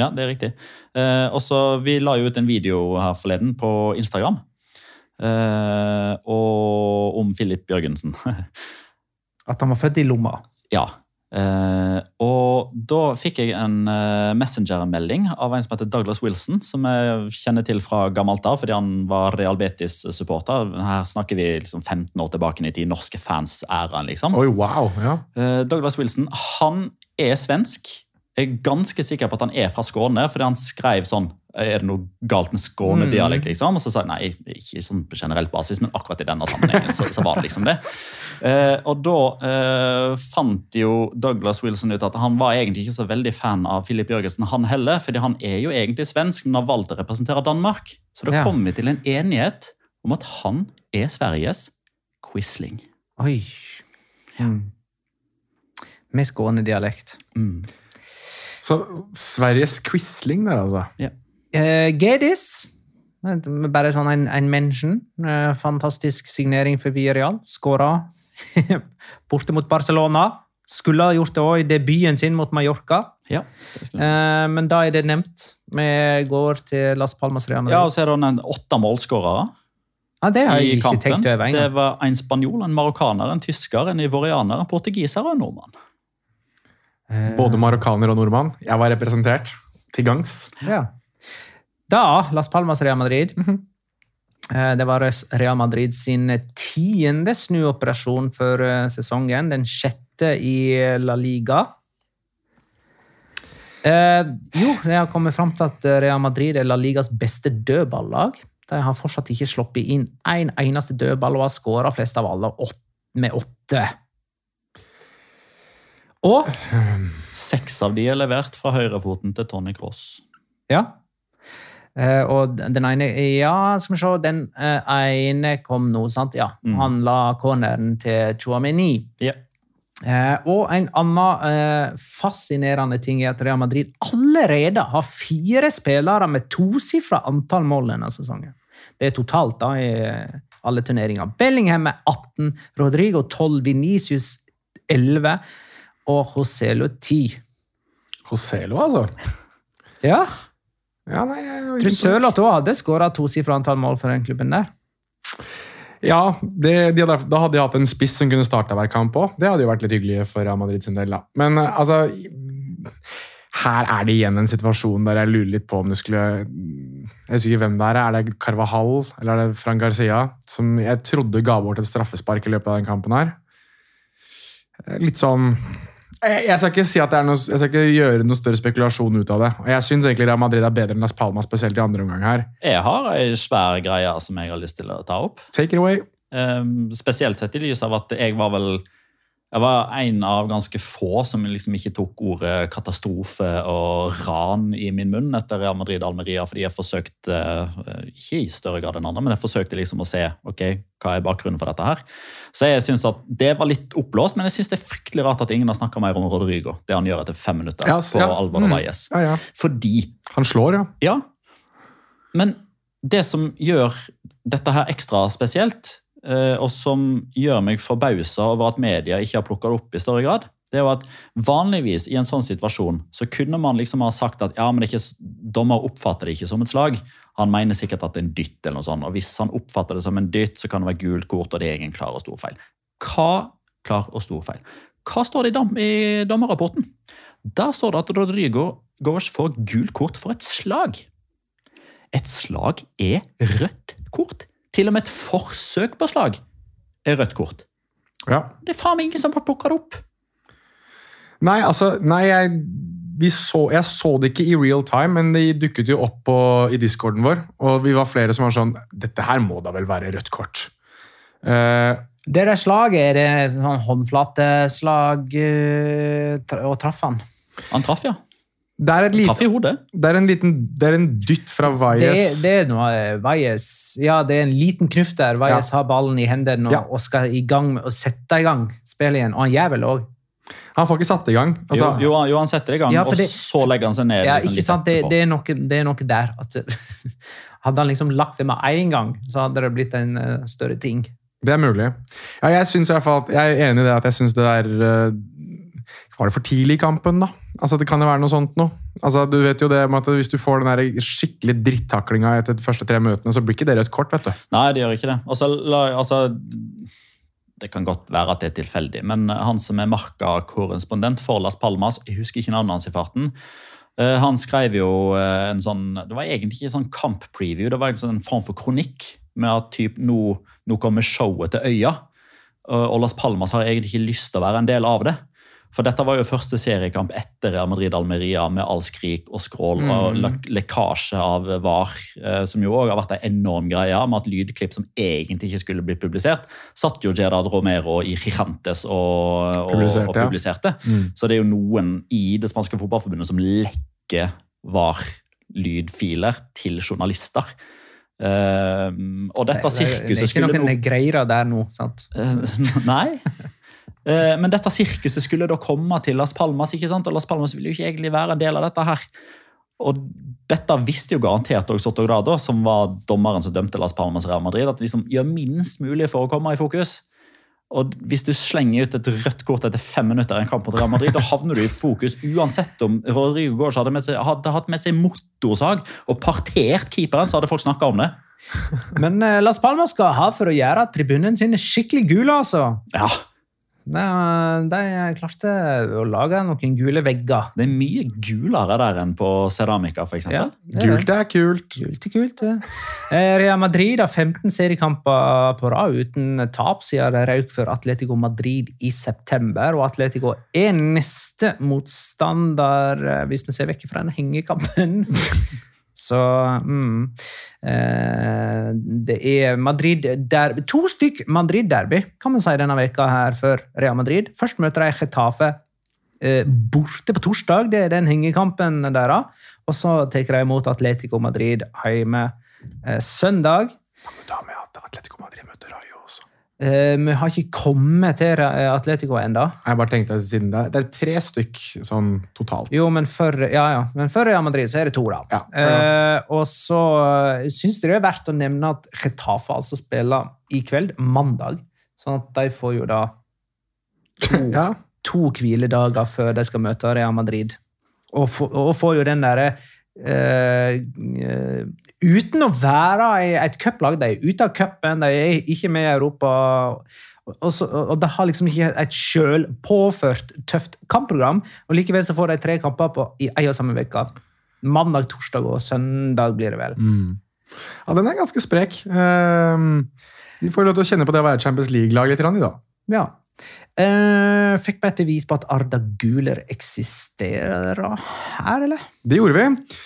Ja, det er riktig. Eh, og så Vi la jo ut en video her forleden på Instagram eh, og, om Filip Jørgensen. At han var født i lomma. Ja. Eh, og da fikk jeg en eh, Messenger-melding av en som heter Douglas Wilson, som jeg kjenner til fra gammelt av, fordi han var Real Betis-supporter. Her snakker vi liksom 15 år tilbake i tid, norske fans-æraen, liksom. Oi, wow. Ja. Eh, Douglas Wilson han er svensk. Jeg er ganske sikker på at han er fra Skåne, fordi han skrev sånn Er det noe galt med Skåne-dialekt? liksom? Og så sa jeg nei, ikke sånn på generelt basis, men akkurat i denne sammenhengen så, så var det liksom det. Eh, og da eh, fant jo Douglas Wilson ut at han var egentlig ikke så veldig fan av Filip Jørgensen, han heller, fordi han er jo egentlig svensk, men har valgt å representere Danmark. Så da Ja. kom vi til en enighet om at han er Sveriges Quisling. Oi. Ja. Med skånedialekt. Mm. Så Sveriges Quisling der, altså. Eh, Gedis. Bare sånn en, en mention. Uh, fantastisk signering for Villarreal. Skåra borte mot Barcelona. Skulle ha gjort det òg i debuten sin mot Mallorca, Ja, uh, eh, men da er det nevnt. Vi går til Las Palmas Real ja og så er det en åtte målskårere Ja, det har jeg ikke kampen. tenkt over Det var en spanjol, en marokkaner, en tysker, en ivorianer, en portugiser og en nordmann. Eh, Både marokkaner og nordmann. Jeg var representert til gangs. Ja. Da Las Palmas Real Madrid. Eh, Det var Real Madrid sin tiende snuoperasjon for eh, sesongen. Den sjette i La Liga. Eh, jo, jeg har kommet fram til at Real Madrid er La Ligas beste dødballag. De har fortsatt ikke sluppet inn én en eneste dødball og har skåra flest av alle med åtte. Og Seks av de er levert fra høyrefoten til Tony Cross. Ja. Uh, og den ene Ja, skal vi se. Den uh, ene kom nå, sant? Ja. Mm. Han la corneren til Chouameni. Yeah. Uh, og en annen eh, fascinerende ting er at Real Madrid allerede har fire spillere med tosifra antall mål denne sesongen. Det er totalt da i alle turneringer. Bellingham med 18, Rodrigo 12, Venicius 11 og Joselo 10. Joselo, altså. Ja, Ja, nei. Sørloth òg hadde skåra tosifra antall mål for den klubben der. Ja, det, de hadde, da hadde de hatt en spiss som kunne starta hver kamp òg. Det hadde jo vært litt hyggelig for Real Madrid sin del. da. Men eh, altså Her er det igjen en situasjon der jeg lurer litt på om det skulle Jeg husker ikke hvem det er. Er det Carvahall eller er det Fran Garcia som jeg trodde ga bort et straffespark i løpet av den kampen her? Eh, Litt sånn jeg, jeg skal ikke si at det er noe, jeg skal ikke gjøre noe større spekulasjon ut av det. Og Jeg syns egentlig Real Madrid er bedre enn Las Palmas, spesielt i andre omgang her. Jeg har ei svær greie som jeg har lyst til å ta opp. Take it away. Um, spesielt sett i lys av at jeg var vel jeg var en av ganske få som liksom ikke tok ordet katastrofe og ran i min munn etter Real Madrid-Almeria, fordi jeg forsøkte, eh, ikke i større grad enn andre, men jeg forsøkte liksom å se ok, hva er bakgrunnen for dette her. Så jeg synes at det var litt oppblåst, men jeg synes det er fryktelig rart at ingen har snakket mer om Rodrigo. Det han gjør etter fem minutter Yes, på ja. Alvaro Mm. Valles. Ja, ja. Fordi Han slår, ja. ja, men det som gjør dette her ekstra spesielt, og som gjør meg forbausa over at media ikke har plukka det opp i større grad, det er jo at vanligvis i en sånn situasjon så kunne man liksom ha sagt at ja, men ikke, dommer oppfatter det ikke som et slag. Han mener sikkert at det er en dytt, eller noe sånt, og hvis han oppfatter det som en dytt, så kan det være gult kort, og det er ingen klar og stor feil. Hva klar og stor feil? Hva står det i, dom, i dommerrapporten? Der står det at Rodrigo Goers får gult kort for et slag. Et slag er rødt kort. Til og med et forsøk på slag er rødt kort. ja. Det er faen meg ingen som har plukka det opp. Nei, altså, nei, jeg, vi så, jeg så det ikke i real time, men det dukket jo opp på, i discorden vår, og vi var flere som var sånn Dette her må da vel være rødt kort. Uh, Det der slaget, er det sånn håndflateslag uh, tra- og traff han? Han traff, ja. Det, er lite, i hodet. det, er en liten, det er en dytt fra Det, Valles. det er noe eh, Valles Ja, det er en liten knuff der. Valles har ballen i hendene og, Ja. og skal i gang med å sette i gang spillet igjen. Og han gjør vel òg. Han får ikke satt i gang. Altså, jo, jo, han- jo, han setter i gang, Ja, og så legger han seg ned. Ja, liksom ikke sant? Det, det, er noe, det er noe der. At, hadde han liksom lagt det med én gang, så hadde det blitt en uh, større ting. Det er mulig. Ja, jeg, synes i hvert fall at, jeg er enig i det at jeg syns det er eh, Var det for tidlig i kampen, da? Altså, Det kan jo være noe sånt noe. Altså, du vet jo det med at Hvis du får den der skikkelig drittaklinga etter de første tre møtene, så blir ikke det rødt kort. vet du. Nei, det gjør ikke det. Altså, la- altså, det kan godt være at det er tilfeldig, men han som er marka-korrespondent for Las Palmas, jeg husker ikke navnet hans i farten, eh, han skrev jo eh, en sånn Det var egentlig ikke en sånn kamp-preview, det var en sånn form for kronikk med at typ, nå, nå kommer showet til øya. Og Las Palmas har egentlig ikke lyst til å være en del av det. For dette var jo første seriekamp etter Real Madrid-Almeria med all skrik og skrål og lek lekkasje av VAR, eh, som jo òg har vært en enorm greie, med at lydklipp som egentlig ikke skulle blitt publisert, satt jo Gerard Romero i Gigantes og, og, Publiserte, og ja. Mm. Så det er jo noen i det spanske fotballforbundet som lekker VAR-lydfiler til journalister. Uh, og dette sirkuset det, det er ikke noen no greier der nå. sant? Eh, Nei. Eh, Men dette sirkuset skulle da komme til Las Palmas, ikke sant? og Las Palmas ville jo ikke egentlig være en del av dette her. Og dette visste jo garantert også Sotogrado, som var dommeren som dømte Las Palmas Real Madrid, at liksom gjør minst mulig for å komme i fokus. Og hvis du slenger ut et rødt kort etter fem minutter i en kamp mot Real Madrid, da havner du i fokus uansett om Rodrigo Gorge hadde, med seg, hadde hatt med seg motorsag og partert keeperen, så hadde folk snakka om det. Men eh, Las Palmas skal ha for å gjøre tribunene sine skikkelig gule, altså. Ja, De, de klarte å lage noen gule vegger. Det er mye gulere der enn på Ceramica, f.eks. Ja, det er. Gult er kult. Gult er kult. det. Eh, Real Madrid har 15 seriekamper på rad uten tap siden de røk for Atletico Madrid i september. Og Atletico er neste motstander, eh, hvis vi ser vekk fra den hengekampen. Så mm, eh, Det er Madrid der, To stykk Madrid-derby kan man si denne veka her for Real Madrid. Først møter de Getafe eh, borte på torsdag. Det er den hengekampen deres. Og så tar de imot Atletico Madrid hjemme eh, søndag. Da med at Atletico Madrid møter Rayo også. Eh, vi har ikke kommet til eh, Atletico ennå. Jeg bare tenkte siden det, det er tre stykk sånn totalt. Jo, men for, ja, ja. men for Real Madrid så er det to, da. Ja, eh, og så eh, syns jeg det er verdt å nevne at Getafe altså spiller i kveld, mandag. Sånn at de får jo da to, Ja. to hviledager før de skal møte Real Madrid. Og, for, og får jo den derre eh, eh, Uten å være i et cuplag, de er ute av cupen, de er ikke med i Europa. Og, så, og de har liksom ikke et sjølpåført tøft kampprogram. Og likevel så får de tre kamper på, i ei og samme uke. Mandag, torsdag og søndag blir det vel. Mm. ja, den er ganske sprek. Uh, de får lov til å kjenne på det å være Champions League-lag litt i dag. Ja. Eh, fikk meg et bevis på at Arda Guler eksisterer her, eller? Det gjorde vi.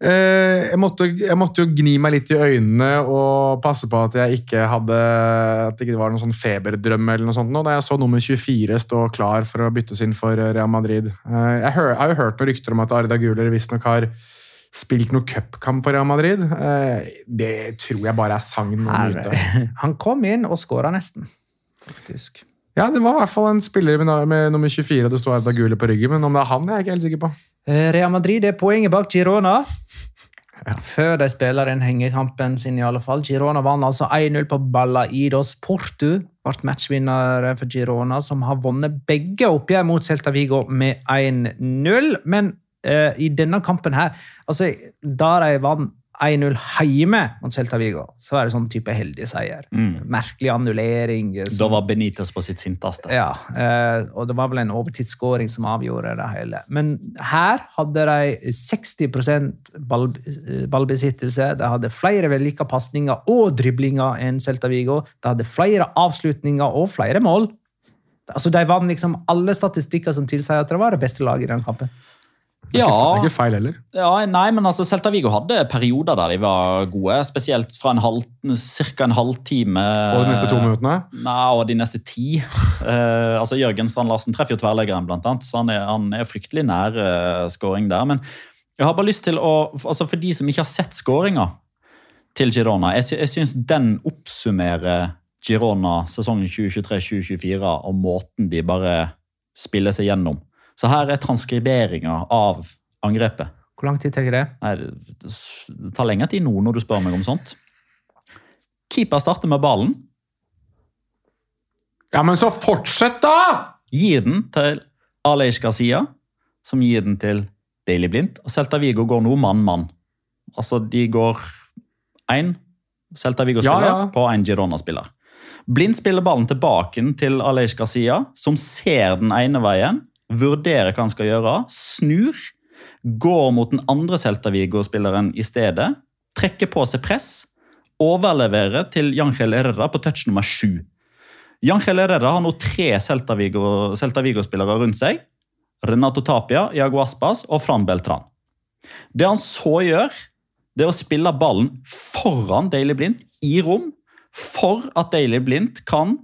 Uh, jeg, måtte, jeg måtte jo gni meg litt i øynene og passe på at jeg ikke hadde At det ikke var noen sånn feberdrøm eller noe sånt. nå, Da jeg så nummer 24 stå klar for å byttes inn for Real Madrid. Uh, jeg, hør, jeg har jo hørt noen rykter om at Arda Guler visstnok har spilt noen cupkamp for Real Madrid. Det tror jeg bare er sagn. Han kom inn og skåra nesten, faktisk. Ja, det var i hvert fall en spiller med, med nummer 24, og det sto Arda Gule på ryggen, men om det er han, er jeg ikke helt sikker på. Eh, Real Madrid er poenget bak Girona. Før de spiller den hengekampen sin, i alle fall. Girona vant altså 1-0 på Ballaidos Porto. Ble matchvinner for Girona, som har vunnet begge oppgjør mot Celta Vigo med 1-0. Men eh, i denne kampen her, altså da de vant 1-0 hjemme mot Celta Vigo, så er det sånn type heldig seier. Mm. Merkelig annullering. eh, Da var Benitez på sitt sinteste. ja, eh, og det var vel en overtidsskåring som avgjorde det hele. Men her hadde de 60 ball, eh, ballbesittelse. De hadde flere vellykka pasninger og driblinger enn Celta Vigo. De hadde flere avslutninger og flere mål. Altså, De vant liksom alle statistikker som tilsier at det var det beste laget i den kampen. Det er ikke- Ja. det er ikke feil heller. Ja, nei, men altså, Celta Vigo hadde perioder der de var gode. Spesielt fra en halv, cirka en halvtime. Og de neste to minuttene. Nei, og de neste ti. Uh, altså Jørgen Strand Larsen treffer jo tverrleggeren, blant annet, så han er, han er fryktelig nær uh, scoring der. Men jeg har bare lyst til å altså For de som ikke har sett scoringa til Girona, jeg, jeg syns den oppsummerer Girona sesongen 2023-2024 og måten de bare spiller seg gjennom. Så her er transkriberinga av angrepet. Hvor lang tid tar det? Nei, det tar lengre tid nå når du spør meg om sånt. Keeper starter med ballen, Ja, men så fortsett, da! gir den til Aleix Garcia, som gir den til Daily Blind. Og Celta Vigo går nå mann-mann. Altså, de går én Celta Vigo-spiller Ja, ja. på én Girona-spiller. Blind spiller ballen tilbake til Aleix Garcia, som ser den ene veien, vurderer hva han skal gjøre, snur, går mot den andre Celta Vigo-spilleren i stedet, trekker på seg press, overleverer til Jangel Herrera på touch nummer sju. Jangel Herrera har nå tre Celta Vigo- Vigo-spillere rundt seg. Renato Tapia, Iago Aspas og Fran Beltran. Det han så gjør, det er å spille ballen foran Daily Blind i rom, for at Daily Blind kan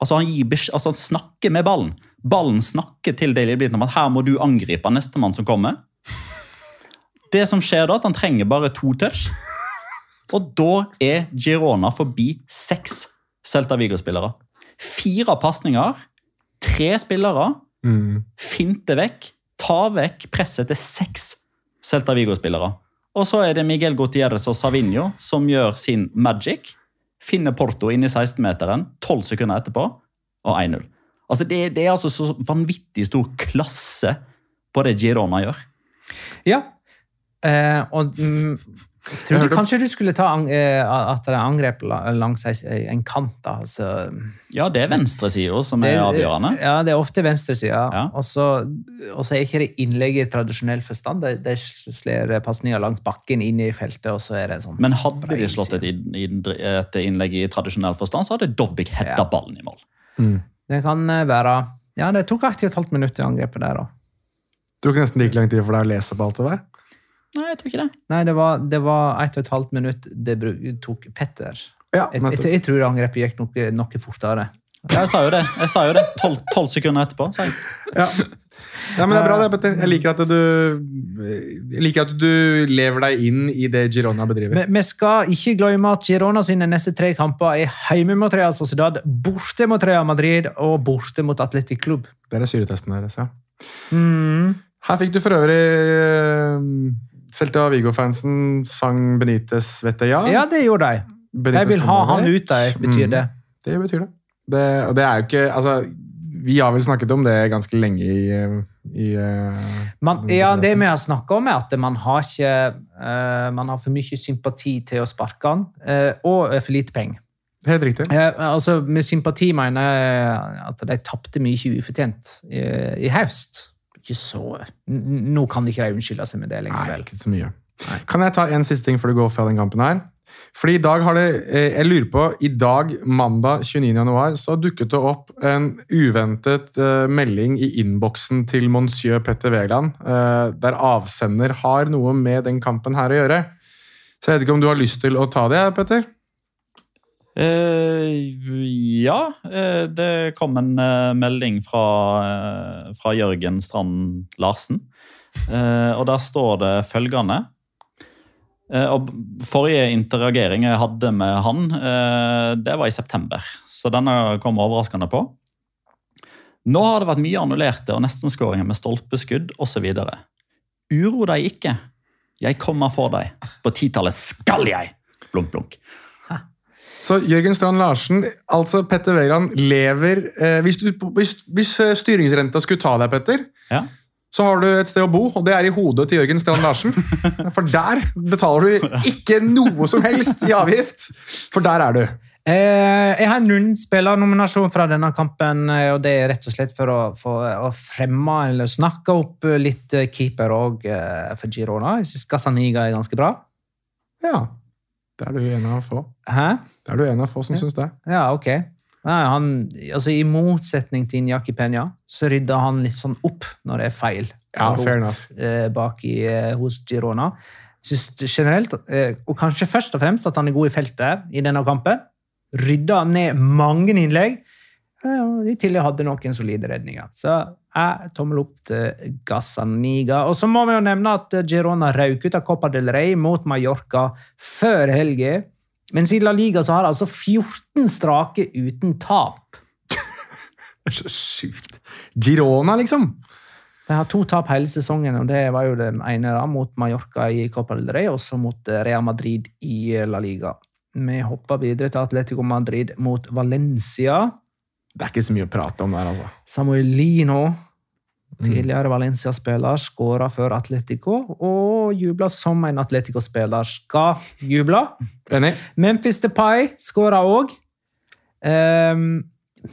altså han, gir altså han snakker med ballen. Ballen snakker til Daily Blind om at her må du angripe nestemann som kommer. Det som skjer da, at han trenger bare to touch. Og da er Girona forbi seks Celta Vigo-spillere. Fire pasninger, tre spillere, Mm. finte vekk, ta vekk presset til seks Celta Vigo-spillere. Og så er det Miguel Gutierrez og Savinho som gjør sin magic. Finner Porto inn i 16-meteren 12 sekunder etterpå. og 1-0. Altså, det, det er altså så vanvittig stor klasse på det Girona gjør. Ja. Eh, og mm, Jeg kanskje du skulle ta eh, at det er angrep langs en kant. da, altså... Ja, det er venstresida som er Det- avgjørende. Ja, det er ofte venstresida. Ja. Og så er ikke det innlegg i tradisjonell forstand. Det, det slår pasninger langs bakken inn i feltet, og så er det sånn Men hadde de slått et, inn- et innlegg i tradisjonell forstand, så hadde Dovbik hetta Ja. ballen i mål. Det kan eh, være Ja, det tok ett og et halvt minutt i angrepet der, òg. Det tok nesten like lang tid for deg å lese opp alt det der. Nei, jeg tror ikke det. Nei, det var, det var ett og et halvt minutt det tok Petter. Ja, Jeg, jeg, jeg tror angrepet gikk noe, noe fortere. Jeg sa jo det. Jeg sa jo det. Tolv, sekunder etterpå. sa jeg. Ja. ja, men det er bra, det, Petter. Jeg liker at du, liker at du lever deg inn i det Girona bedriver. Vi skal ikke glemme at Girona sine neste tre kamper er hjemme mot Real Sociedad, borte mot Real Madrid og borte mot Atletic Club. Det er syretesten deres, ja. Mm. Her fikk du for øvrig eh, Celta Vigo-fansen sang Benitez vet ja. Ja, det gjorde de. Benitez Jeg vil ha han ut, de, betyr Mm. det. Det betyr det. Det. Og det er jo ikke Altså, vi har vel snakket om det ganske lenge i, i eh, Man, ja, det vi har snakka om, er at man har ikke uh, Man har for mye sympati til å sparke han, uh, og for lite penger. Helt riktig. Uh, altså, med sympati mener jeg at de tapte mye ufortjent i, i høst. Ikke så Nå kan de ikke de unnskylde seg med det lenger. Nei, vel. ikke så mye. Kan jeg ta en siste ting før du går fra den kampen her? Fordi i dag har det, eh, jeg lurer på, i dag, mandag 29. januar, så dukket det opp en uventet eh, melding i innboksen til monsieur Petter Wæland, eh, der avsender har noe med den kampen her å gjøre. Så jeg vet ikke om du har lyst til å ta det, Petter? Eh, ja, det kom en melding fra, fra Jørgen Strand Larsen. Og der står det følgende og Forrige interagering jeg hadde med han, eh, det var i september. Så denne kom overraskende på. Nå har det vært mye annullerte og nestenskåringer med stolpeskudd osv. Uro deg ikke. Jeg kommer for deg. På titallet skal jeg! Blunk, blunk. Så Jørgen Strand Larsen, altså Petter Wæland, lever eh, hvis, du, hvis, hvis eh, styringsrenta skulle ta deg, Petter, Ja. Så har du et sted å bo, og det er i hodet til Jørgen Strand Larsen. For der betaler du ikke noe som helst i avgift, for der er du. Eh, jeg har en rundspillernominasjon fra denne kampen, eh, og det er rett og slett for å, for å fremme eller snakke opp litt eh, keeper òg for Girona. Jeg syns Gazaniga er ganske bra. Ja, det er du en av få. Hæ? Det er du en av få som syns det. Ja, ok. Nei, han, altså, I motsetning til Iñaki Penya så rydda han litt sånn opp når det er feil. Ja, rot, eh, bak i, eh, hos Girona. Synes generelt, eh, og kanskje først og fremst at han er god i feltet i denne kampen. Rydda ned mange innlegg. I tillegg hadde noen solide redninger. Så jeg tommel opp til Gazzaniga. Og så må vi jo nevne at Girona røk ut av Copa del Rey mot Mallorca før helga. Mens i La Liga så har altså 14 strake uten tap. Det er så sjukt. Girona, liksom. De har to tap hele sesongen, og det var jo den ene da, mot Mallorca i Copa del Rey, og så mot eh, Real Madrid i eh, La Liga. Vi hopper videre til Atletico Madrid mot Valencia. Det er ikke så mye å prate om der, altså. Samuelino, tidligere Valencia-spiller, skåra for Atletico og jubla som en Atletico-spiller skal juble. Enig? Memphis Depay skåra òg.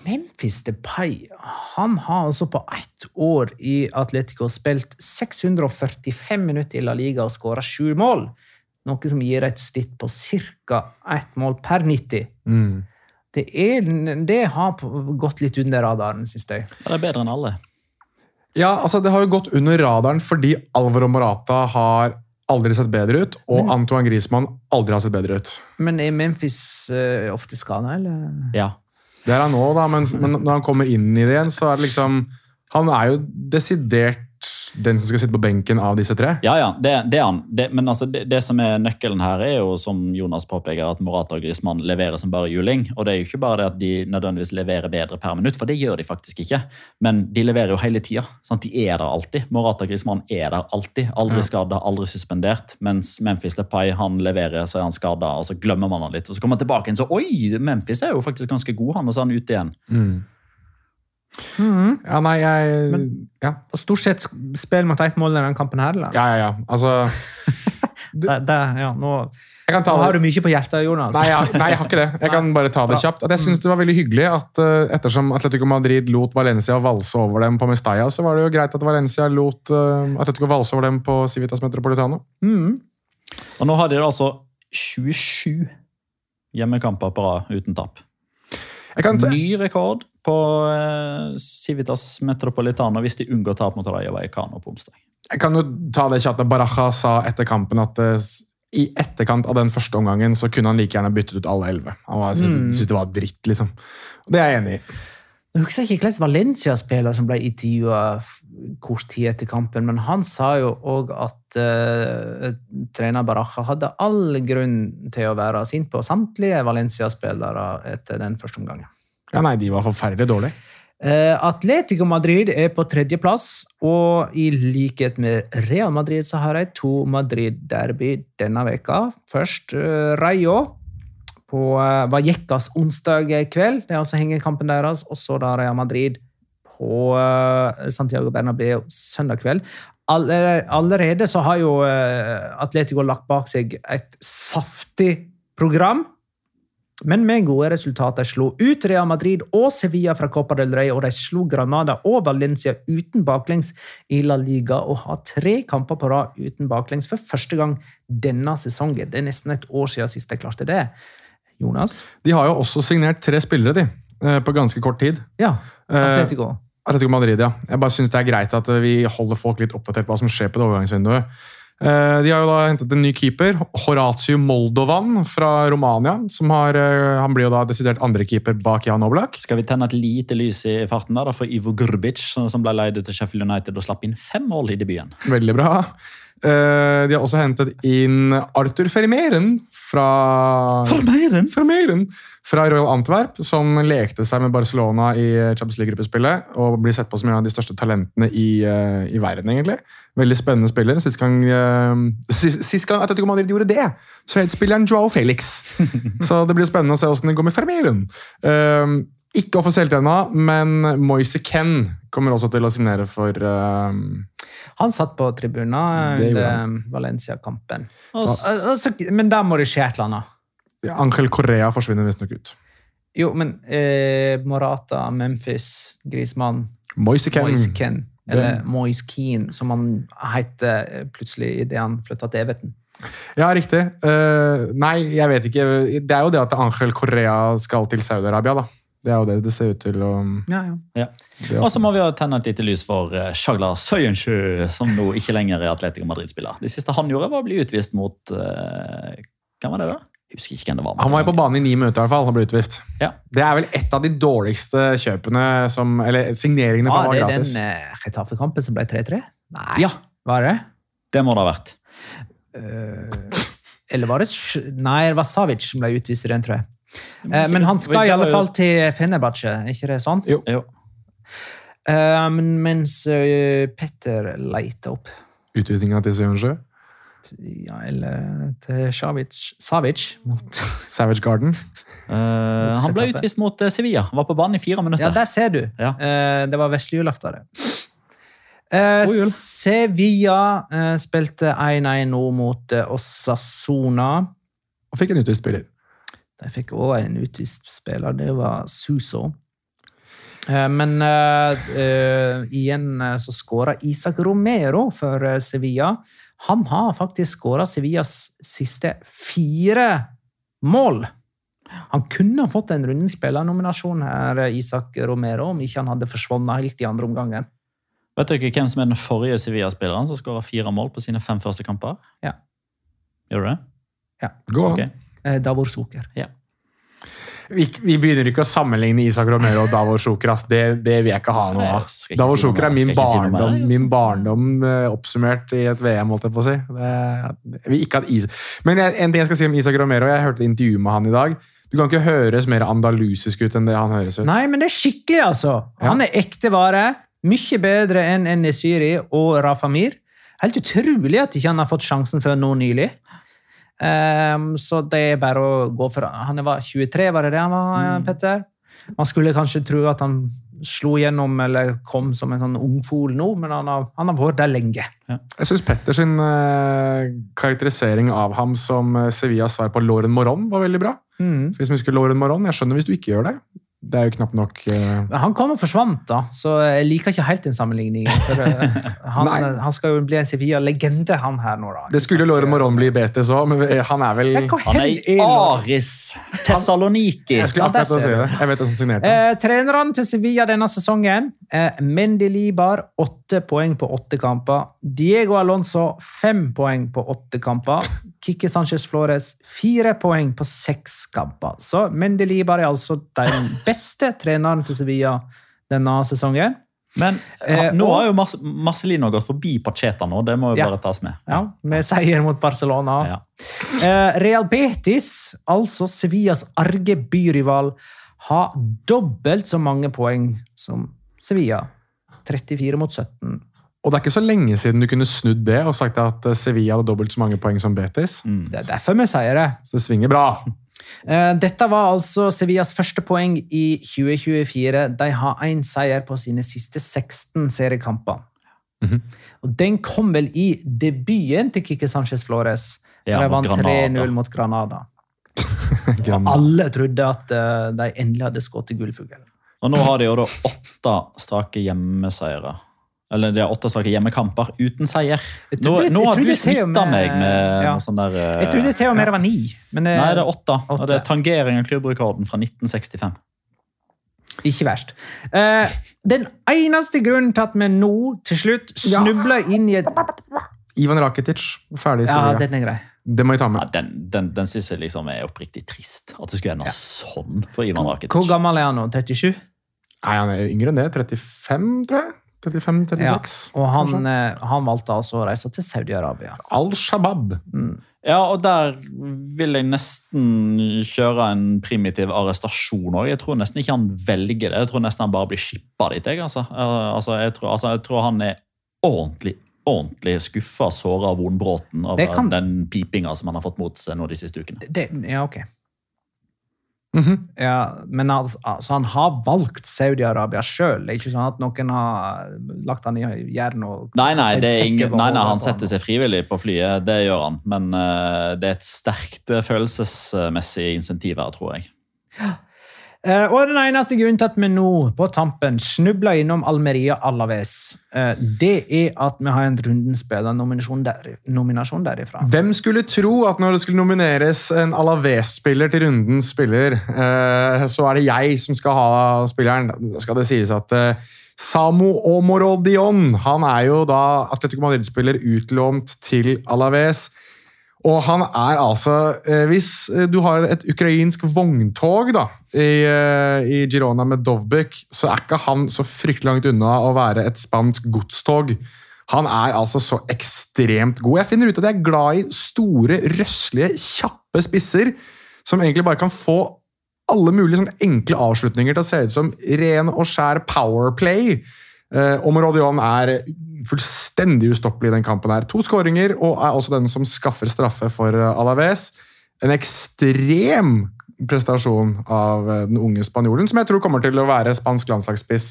Memphis Depay han har altså på ett år i Atletico spilt 645 minutter i La Liga og skåra sju mål. Noe som gir et snitt på ca. ett mål per 90. Mm. Det, er, det har gått litt under radaren, syns jeg. Ja, det er bedre enn alle. Ja, altså Det har jo gått under radaren fordi Alvaro Morata har aldri sett bedre ut, og Antoine Griezmann aldri har sett bedre ut. Men er Memphis uh, ofte skada, eller? Ja. Det er han nå, da, men, men når han kommer inn i det igjen, så er det liksom Han er jo desidert den som skal sitte på benken av disse tre. Ja, ja, det, det er han. Det, men altså, det, det som er nøkkelen her, er jo som Jonas påpeker, at Morata og Griezmann leverer som bare juling. Og det er jo ikke bare det at de nødvendigvis leverer bedre per minutt, for det gjør de faktisk ikke. Men de leverer jo hele tida. De er der alltid. Morata og Griezmann er der alltid. Aldri Ja. skada, aldri suspendert. Mens Memphis Depay han leverer, så er han skada, og så glemmer man han litt. Og så kommer han tilbake igjen, så oi, Memphis er jo faktisk ganske god, han, og så er han ute igjen. Mm. Ja, nei, jeg Men- Ja, Og stort sett spiller spill mot ett mål i den kampen her, eller? ja, ja. ja. Altså Det, det, ja, nå, Jeg kan ta nå har du mye på hjertet, Jonas. Nei, jeg, nei, jeg har ikke det. Jeg kan bare ta det kjapt. At jeg synes det var veldig hyggelig at uh, ettersom Atletico Madrid lot Valencia valse over dem på Mestalla, så var det jo greit at Valencia lot uh, Atletico valse over dem på Civitas Metropolitano. Mm. Og nå har de altså 27 hjemmekamper på rad uten tap. Jeg kan ta, Ny rekord på eh, Civitas Metropolitano hvis de unngår tap mot Raja Vallecano på onsdag. jeg kan jo ta det kjapt. Baraja sa etter kampen at eh, i etterkant av den første omgangen så kunne han like gjerne byttet ut alle elleve. Han var- syntes, Mm. det var dritt, liksom. Og det er jeg enig i. Jeg husker ikke hvilken Valencia-spiller som ble intervjua kort tid etter kampen, men han sa jo òg at uh, trener Baraja hadde all grunn til å være sint på samtlige Valencia-spillere etter den første omgangen. Ja, nei, de var forferdelig dårlige. Uh, Atletico Madrid er på tredjeplass, og i likhet med Real Madrid så har de to Madrid-derby denne veka. Først uh, Rayo på Vallecas onsdag kveld. Det er altså hengekampen deres. Og så da Real Madrid på eh, Santiago Bernabeu søndag kveld. Allerede, så har jo eh, Atletico lagt bak seg et saftig program. Men med gode resultater slo ut Real Madrid og Sevilla fra Copa del Rey, og de slo Granada og Valencia uten baklengs i La Liga og har tre kamper på rad uten baklengs for første gang denne sesongen. Det er nesten et år siden sist de klarte det. Jonas? De har jo også signert tre spillere, de. eh, På ganske kort tid. Ja, Eh, Atletico. Madrid, ja. Jeg bare syns det er greit at eh, vi holder folk litt oppdatert på hva som skjer på det overgangsvinduet. Eh, De har jo da hentet en ny keeper, Horatio Moldovan fra Romania. som har, eh, Han blir jo da desidert andrekeeper bak Jan Oblak. Skal vi tenne et lite lys i farten der, for Ivo Grbic, som ble leid til Sheffield United og slapp inn fem mål i debuten? Veldig bra. Eh, De har også hentet inn Arthur Fermeren fra Vermeeren fra Royal Antwerp, som lekte seg med Barcelona i Champions League-gruppespillet og blir sett på som en av de største talentene i, eh, i verden, egentlig. Veldig spennende spiller. Sist gang, eh, sist, sist gang Atletico Madrid gjorde det, så het spilleren Joao Felix. Så det blir spennende å se hvordan det går med Fermeren. Eh, ikke offisielt ennå, men Moise Ken kommer også til å signere for uh, Han satt på tribunen Det under Valencia-kampen. Men der må det skje et eller annet. Angel Correa forsvinner visstnok ut. Jo, men eh, Morata, Memphis, Grismann Moise Ken. Moise Ken, eller Moise Keen, som han heter eh, plutselig idet han flytta til Everton. Ja, riktig. Uh, nei, jeg vet ikke. Det er jo det at Angel Correa skal til Saudi-Arabia, da. Det er jo det det ser ut til å Ja, ja. ja. Og så må vi jo tenne et lite lys for Sjagla Shagla Søyensjø, som nå ikke lenger er Atletico Madrid-spiller. Det siste han gjorde, var å bli utvist mot eh, Hvem var det, da? Husker ikke hvem det var. Han var jo på banen i ni minutter i hvert fall, og ble utvist. Ja. Det er vel et av de dårligste kjøpene som Eller signeringene, for Ah, gratis. det var er den eh, Getafe-kampen som ble 3-3? Nei, Ja, var det? det må det ha vært. Uh, eller var det Nei, det var Savic som ble utvist i den, tror jeg. Eh, men han skal i alle fall til Fenebache, er ikke det sånn? Jo. Jo. Eh, mens uh, Petter leter opp Utvisninga til Sørensjø? ja, eller til Savic, Savic mot Savage Garden. Uh, han ble utvist mot Sevilla. Var på banen i fire minutter. Ja, der ser du. Ja. Eh, det var vesle julaften, det. Eh, jul. Sevilla spilte 1-1 nå mot Osasuna. Og fikk en utvist spiller. De fikk òg en utvist spiller, det var Suso. Eh, Men uh, uh, igjen så skåra Isak Romero for Sevilla. Han har faktisk skåra Sevillas siste fire mål. Han kunne ha fått en rundespillernominasjon her, Isak Romero, om ikke han hadde forsvunnet helt i andre omgangen. Vet dere hvem som er den forrige Sevilla-spilleren som skåra fire mål på sine fem første kamper? Ja. Gjør du det? Ja. Gå an. Eh, Davor Suker. Vi, vi begynner ikke å sammenligne Isak Romero og Davor Sjoker. Det, det vil jeg ikke ha noe av. Davor si Sjoker er min barndom, si min barndom uh, oppsummert i et VM, holdt jeg på å si. Det, jeg vil ikke ha Is Men jeg, en ting jeg skal si om Isak Romero, jeg hørte et intervju med han i dag. Du kan ikke høres mer andalusisk ut enn det han høres ut. Nei, men det er skikkelig, altså. Ja. Han er ekte vare. Mye bedre enn Nesiri og Rafa Mir. Helt utrolig at ikke han har fått sjansen før nå nylig. Ehm, så det er bare å gå for Han var 23, var det det han var, Mm. Petter? Man skulle kanskje tro at han slo gjennom eller kom som en sånn ungfol nå, men han har, han har vært der lenge. Jeg syns Petters uh, karakterisering av ham som eh, Sevillas svar på Lauren Moron var veldig bra. Mm. For de som husker Lauren Moron, Jeg skjønner hvis du ikke gjør det. Det er jo knapt nok uh... Han kom og forsvant, da, så jeg liker ikke helt den sammenligningen. For, uh, han, han skal jo bli en Sevilla-legende, han her nå, da. Det skulle Lore Moron bli i Betes òg, men han er vel Han er i Aris Tessaloniki. Jeg skulle akkurat til å si det. Jeg vet hvem som signerte. Eh, trenerne til Sevilla denne sesongen eh, Mendy Libar åtte poeng på åtte kamper. Diego Alonso fem poeng på åtte kamper. Kikki Sanchez Flores fire poeng på seks kamper. Så Mendy Libar er altså den beste treneren til Sevilla denne sesongen. Men ja, nå og- har jo Marcelino gått forbi Pacheta nå, det må jo Ja. bare tas med. Ja, Med seier mot Barcelona. Ja. Eh, Real Betis, altså Sevillas arge byrival, har dobbelt så mange poeng som Sevilla. 34 mot 17. Og det er ikke så lenge siden du kunne snudd det og sagt at eh, Sevilla hadde dobbelt så mange poeng som Betis. Mm. Det er derfor vi sier det. Så det svinger bra. Eh, Dette var altså Sevillas første poeng i 2024. De har én seier på sine siste 16 seriekamper. Mhm. Og Den kom vel i debuten til Kike Sanchez Flores. Ja, der de vant 3-0 mot Granada. Granada. Alle trodde at eh, de endelig hadde skutt gullfugl. Og nå har de jo da åtte strake hjemmeseiere. Eller de har åtte strake hjemmekamper uten seier. Nå, nå har du smitta meg med ja. noe sånn der eh, Jeg trodde til og med det var ni. Men eh, Nei, det er åtte. Og det er tangering av klubbrekorden fra 1965. ikke verst. Uh, den eneste grunnen til at vi nå til slutt snubler inn i et Ivan Rakitic, ferdig i Ja, Sevilla. den er grei. Det må jeg ta Ja, med. den den, den syns jeg liksom er oppriktig trist. At det skulle ende sånn for Ivan Rakitic. Hvor gammel er han nå? 37? Nei, han er yngre enn det. 35, tror jeg. 35-36. Og han, eh, han valgte altså å reise til Saudi-Arabia. Al-Shabaab. Ja, og der vil jeg nesten kjøre en primitiv arrestasjon òg. Jeg tror nesten ikke han velger det. Jeg tror nesten han bare blir skippa dit. Jeg, altså. Eh, altså, jeg, tror, altså, jeg tror han er ordentlig ordentlig skuffa, såra og vondbråten av Det kan- den pipinga som han har fått mot seg nå de siste ukene. Det, ja, ok. Mhm. Ja, men altså, altså, han har valgt Saudi-Arabia sjøl. Det er ikke sånn at noen har lagt han i jern og Nei, nei, det ingen, nei, nei, han setter seg frivillig på flyet, det gjør han. Men uh, det er et sterkt eh, følelsesmessig insentiv her, tror jeg. Eh, og den eneste grunnen til at vi nå på tampen snubler innom Almeria Alaves, eh, det er at vi har en rundenspiller-nominasjon der, nominasjon derifra. Hvem skulle tro at når det skulle nomineres en Alaves-spiller til rundens spiller, eh, så er det jeg som skal ha spilleren? Da skal det sies at Samu Omorodion han er jo da Atletico Madrid-spiller utlånt til Alaves. Og han er altså eh, Hvis eh, du har et ukrainsk vogntog da, i, eh, i Girona med Dovbik, så er ikke han så fryktelig langt unna å være et spansk godstog. Han er altså så ekstremt god. Jeg finner ut at jeg er glad i store, røslige, kjappe spisser som egentlig bare kan få alle mulige sånn enkle avslutninger til å se ut som ren og skjær powerplay. Eh, og er fullstendig ustoppelig i den kampen. her. To skåringer og er også den som skaffer straffe for eh, Alaves. En ekstrem prestasjon av eh, den unge spanjolen, som jeg tror kommer til å være spansk landslagsspiss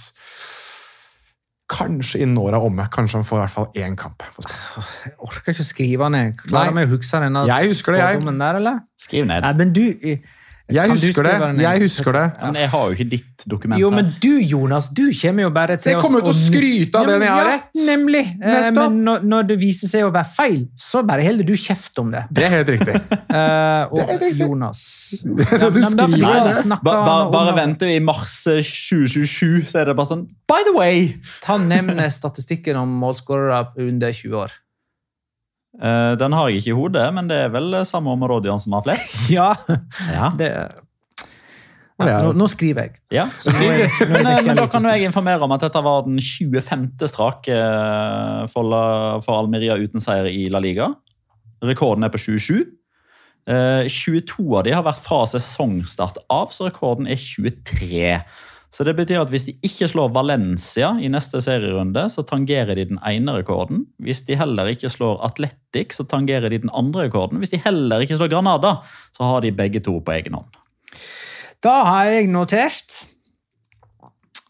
kanskje innen året er omme. Kanskje han får i hvert fall én kamp. Jeg orker ikke å skrive ned. Klarer vi å huske denne Jeg husker det, jeg. der, eller? Skriv ned. Nei, men du... eh, Jeg husker det. Jeg husker det. Men jeg har jo ikke ditt dokument Jo, men du, Jonas, du kommer jo bare til Jeg kommer jo til å skryte av det når jeg har Ja, rett. Nemlig. Eh, Nettopp. Men når, når det viser seg å være feil, så bare holder du kjeft om det. Det er helt riktig. Eh, og Det er helt riktig. Jonas Ja, men da skriver fikk det. Ba, ba, bare vent til i mars eh, 2027, så er det bare sånn By the way! Ta Nevn statistikken om målskårere under 20 år. Eh, den har jeg ikke i hodet, men det er vel samme Omorodian som har flest. Ja, Ja. det er- nå, nå skriver jeg. Ja, så skriver du. Men, eh, men da kan jo jeg informere om at dette var den 25. strake eh, for, La- for Almeria uten seier i La Liga. Rekorden er på 27. Eh, 22 av de har vært fra sesongstart av, så rekorden er 23. Så det betyr at hvis de ikke slår Valencia i neste serierunde, så tangerer de den ene rekorden. Hvis de heller ikke slår Atletic, så tangerer de den andre rekorden. Hvis de heller ikke slår Granada, så har de begge to på egen hånd. Da har jeg notert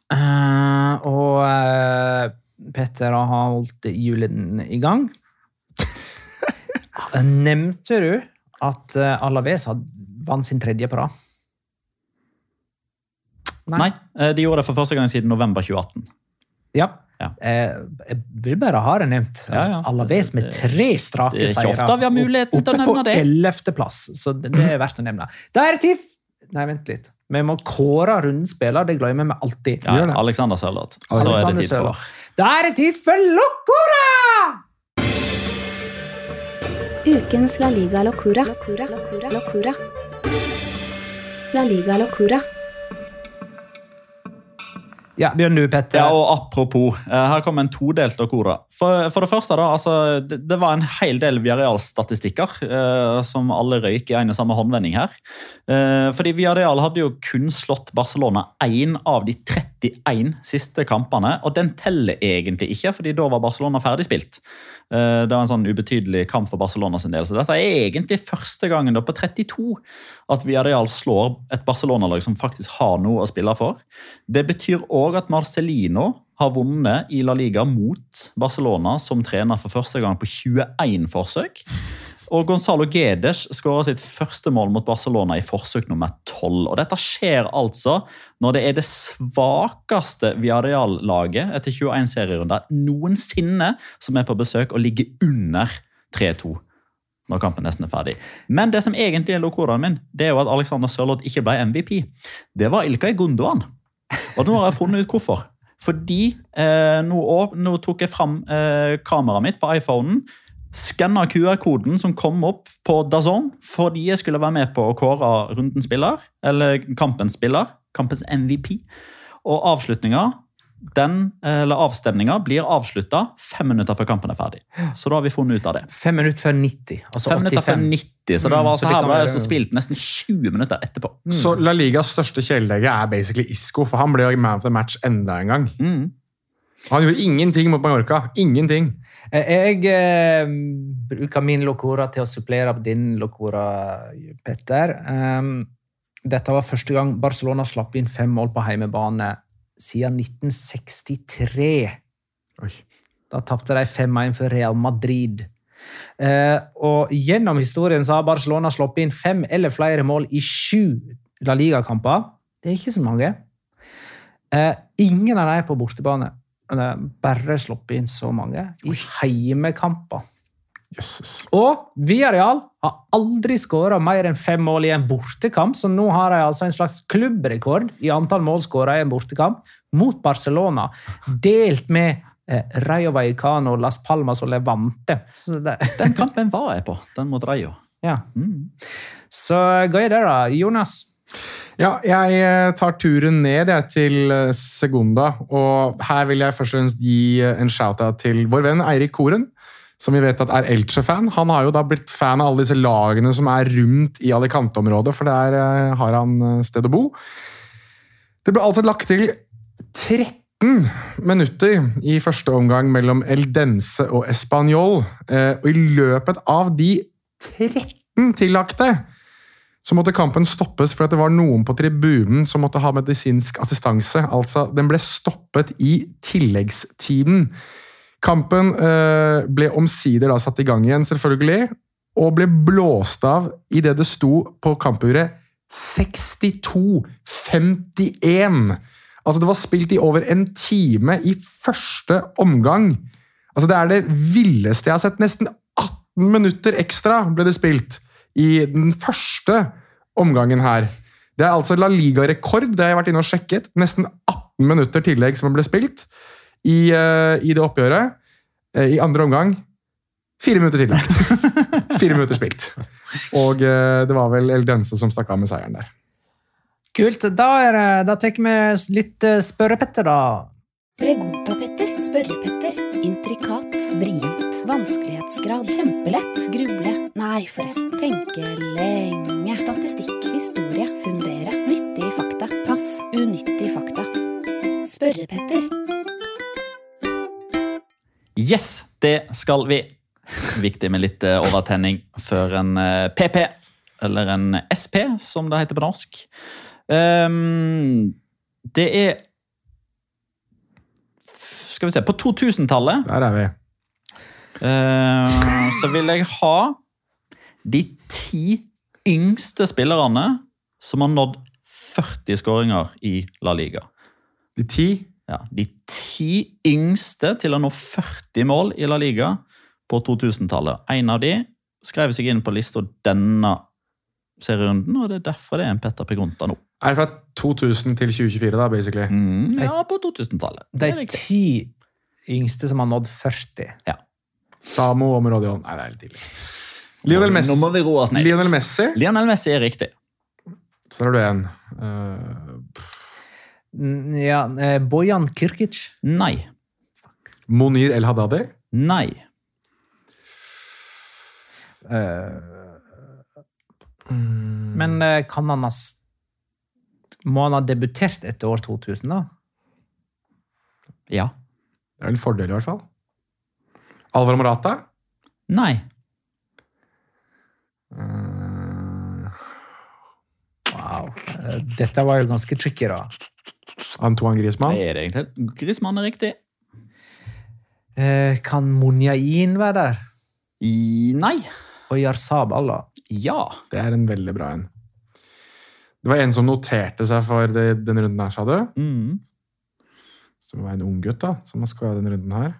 Uh, og uh, Petter har holdt julen i gang. Nevnte du at uh, Alaves vant sin tredje på rad? Nei, Nei. de gjorde det for første gang siden november 2018. Ja. Ja. Eh, jeg vil bare ha det nevnt. Ja, ja. Alaves med tre strake Det er ikke seire. ofte vi har muligheten til å nevne det. Oppe på ellevteplass, så det, er verdt å nevne. Da er det TIFF! Nei, vent litt. Vi må kåre rundens spiller. Det glemmer vi alltid. Ja. Alexander Sørloth. Så er det Alexander tid for Da er det tid for Locora! Ukens La Liga Locora. La Liga Locura. Ja, begynn du, Petter. Ja, og apropos, eh, her kommer en todelt Okora. For, for det første, da, altså, det, det var en hel del Viareal-statistikker eh, som alle røyk i en og samme håndvending her. Eh, fordi Viareal hadde jo kun slått Barcelona én av de 31 siste kampene, og den teller egentlig ikke, fordi da var Barcelona ferdigspilt. Eh, det var en sånn ubetydelig kamp for Barcelona sin del, så dette er egentlig første gangen da på 32 at Villarreal slår et Barcelona-lag som faktisk har noe å spille for. Det betyr òg at Marcelino har vunnet i La Liga mot Barcelona som trener for første gang på 21 forsøk. Og Gonzalo Gedes skårer sitt første mål mot Barcelona i forsøk nummer 12. Og dette skjer altså når det er det svakeste Viareal-laget etter 21 serierunder noensinne som er på besøk og ligger under 3-2 når kampen nesten er ferdig. Men det som egentlig er lokoraen min, det er jo at Alexander Sørloth ikke ble MVP. Det var Ilkay Gundogan. Og nå har jeg funnet ut hvorfor. Fordi eh, nå, nå tok jeg fram eh, kameraet mitt på iPhonen, skanna QR-koden som kom opp på Dazon fordi jeg skulle være med på å kåre rundens spiller, eller kampens spiller, kampens MVP. Og avslutninga, den, eller avstemninga, blir avslutta fem minutter før kampen er ferdig. Så da har vi funnet ut av det. Fem minutter før 90. Altså Fem minutter før 90, så da Mm, var så altså det her ble det så spilt nesten 20 minutter etterpå. Så La Ligas største kjæledegge er basically Isco, for han ble man of the match enda en gang. Mm. Han gjorde ingenting mot Mallorca. Ingenting. Eh, Jeg eh, bruker min locora til å supplere på din locora, Petter. Um, dette var første gang Barcelona slapp inn fem mål på heimebane siden 1963. Oi. Da tapte de 5-1 for Real Madrid. Eh, og gjennom historien så har Barcelona sluppet inn fem eller flere mål i sju La Liga-kamper. Det er ikke så mange. Eh, ingen av dem er på bortebane. Eh, Bare sluppet inn så mange i heimekamper. Jøsses. Og Villarreal har aldri skåra mer enn fem mål i en bortekamp, så nå har de altså en slags klubbrekord i antall mål skåra i en bortekamp mot Barcelona, delt med eh, Rayo Vallecano, Las Palmas og Levante. Så, det, Den kampen var jeg på, den mot Rayo. ja. Mm. så gøy det, da. Jonas? Ja, jeg eh, tar turen ned jeg, til eh, Segunda, og her vil jeg først og fremst gi eh, en shout-out til vår venn Eirik Koren, som vi vet at er Elche-fan. Han har jo da blitt fan av alle disse lagene som er rundt i Alicante-området, for der har han sted å bo. Det ble altså lagt til 13 minutter i første omgang mellom Eldense og Español, og i løpet av de 13 tillagte så måtte kampen stoppes fordi det var noen på tribunen som måtte ha medisinsk assistanse. Altså, den ble stoppet i tilleggstiden. Kampen eh, ble omsider da satt i gang igjen, selvfølgelig, og ble blåst av idet det sto på kampuret 62-51. Altså, det var spilt i over en time i første omgang. Altså, det er det villeste jeg har sett. Nesten 18 minutter ekstra ble det spilt i den første omgangen her. Det er altså La Liga-rekord, det har jeg vært inne og sjekket. Nesten 18 minutter tillegg som ble spilt i, uh, i det oppgjøret. Uh, I andre omgang fire minutter tillagt. fire minutter spilt. Og uh, det var vel Eldense som stakk av med seieren der. Kult. Da, er, da tar vi litt spørrepetter, da. Pregunta-Petter, Spørre-Petter, intrikat, vrient, vanskelighetsgrad, kjempelett, gruble, nei forresten, tenke lenge, statistikk, historie, fundere, nyttige fakta, pass, unyttige fakta. Spørre-Petter. Yes, det skal vi. Viktig med litt eh, overtenning før en eh, PP, eller en SP, som det heter på norsk. Um, det er Skal vi se, på 2000-tallet Der er vi. Eh, så vil jeg ha de ti yngste spillerne som har nådd 40 skåringer i La Liga. De ti. Ja, de ti yngste til å nå 40 mål i La Liga på 2000-tallet. En av de skrev seg inn på lista denne serierunden, og det er derfor det er en Petter Pegunta nå. Er det fra 2000 til 2024, da, basically? Mm, ja, på 2000-tallet. De ti yngste som har nådd 40. Samo og Merodion. Nei, det er litt tidlig. Lionel Messi. Nå må vi roe oss ned. Lionel Messi. Lionel Messi er riktig. Så der har du en. Eh, Mm, Ja, eh, Bojan Kirkic. Nei. Monir El Hadadi? Nei. Eh, Men eh, kan han ha Må han ha debutert etter år 2000, da? Ja. Det er en fordel, i hvert fall. Alvaro Morata. Nei. Eh, Wow. Eh, Dette var jo ganske tricky, da. Antoine Griezmann. Det er det egentlig. Grismann er riktig. Eh, Kan Monjain være der? I, nei. Og Yarsab Allah? Ja. Det er en veldig bra en. Det var en som noterte seg for det, den runden her, sa du? Mm. Som var en ung gutt, da, som har skåra den runden her.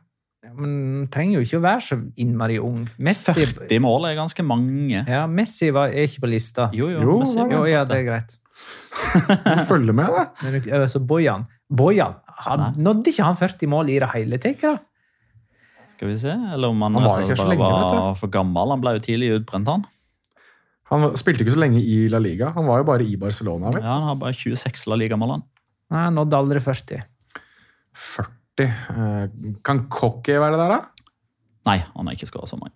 Men trenger jo ikke å være så innmari ung. Messi, 40 mål er ganske mange. ja, Messi var, er ikke på lista. Jo, jo. Jo, Messi Jo, ja, det er greit. Du følger med, da. Men altså, Bojan Bojan, han, Nådde ikke han 40 mål i det hele tatt? Skal vi se, Eller om han, Han var bare lenge, var for gammel. Han ble jo tidlig utbrent, han. Han spilte ikke så lenge i La Liga. Han var jo bare i Barcelona. vel? Ja, Han har bare 26 La Liga-mål. han. Nei, Han nådde aldri 40. 40. Eh, Kan Cocky være der, da? Nei, han er ikke skåret så mange.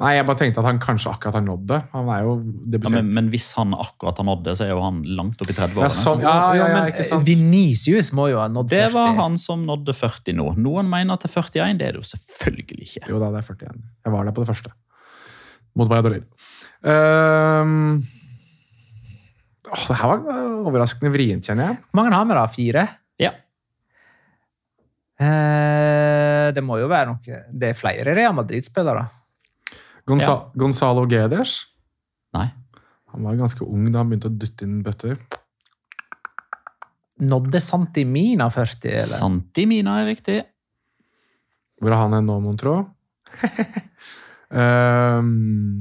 Nei, jeg bare tenkte at han kanskje akkurat har nådd det. Han er jo Ja, men, men hvis han akkurat har nådd det, så er jo han langt opp i 30-årene. Ja, sånn, ja, ja, ja, ikke sant? Vinicius må jo ha nådd 40. Det var han som nådde 40 nå. Noen mener at det er 41. Det er det jo selvfølgelig ikke. Jo da, det er 41. Jeg var der på det første. Mot Valladolid. Um, åh, det her var overraskende vrient, kjenner jeg. Hvor mange har vi da? Fire? Ja. Eh, det må jo være noe Det er flere Real Madrid-spillere. Gonza Gonzalo Geders. Nei. Han var ganske ung da han begynte å dytte inn bøtter. Nådde Santimina 40, eller? Santimina er riktig. Hvor er han hen nå, mon tro? um,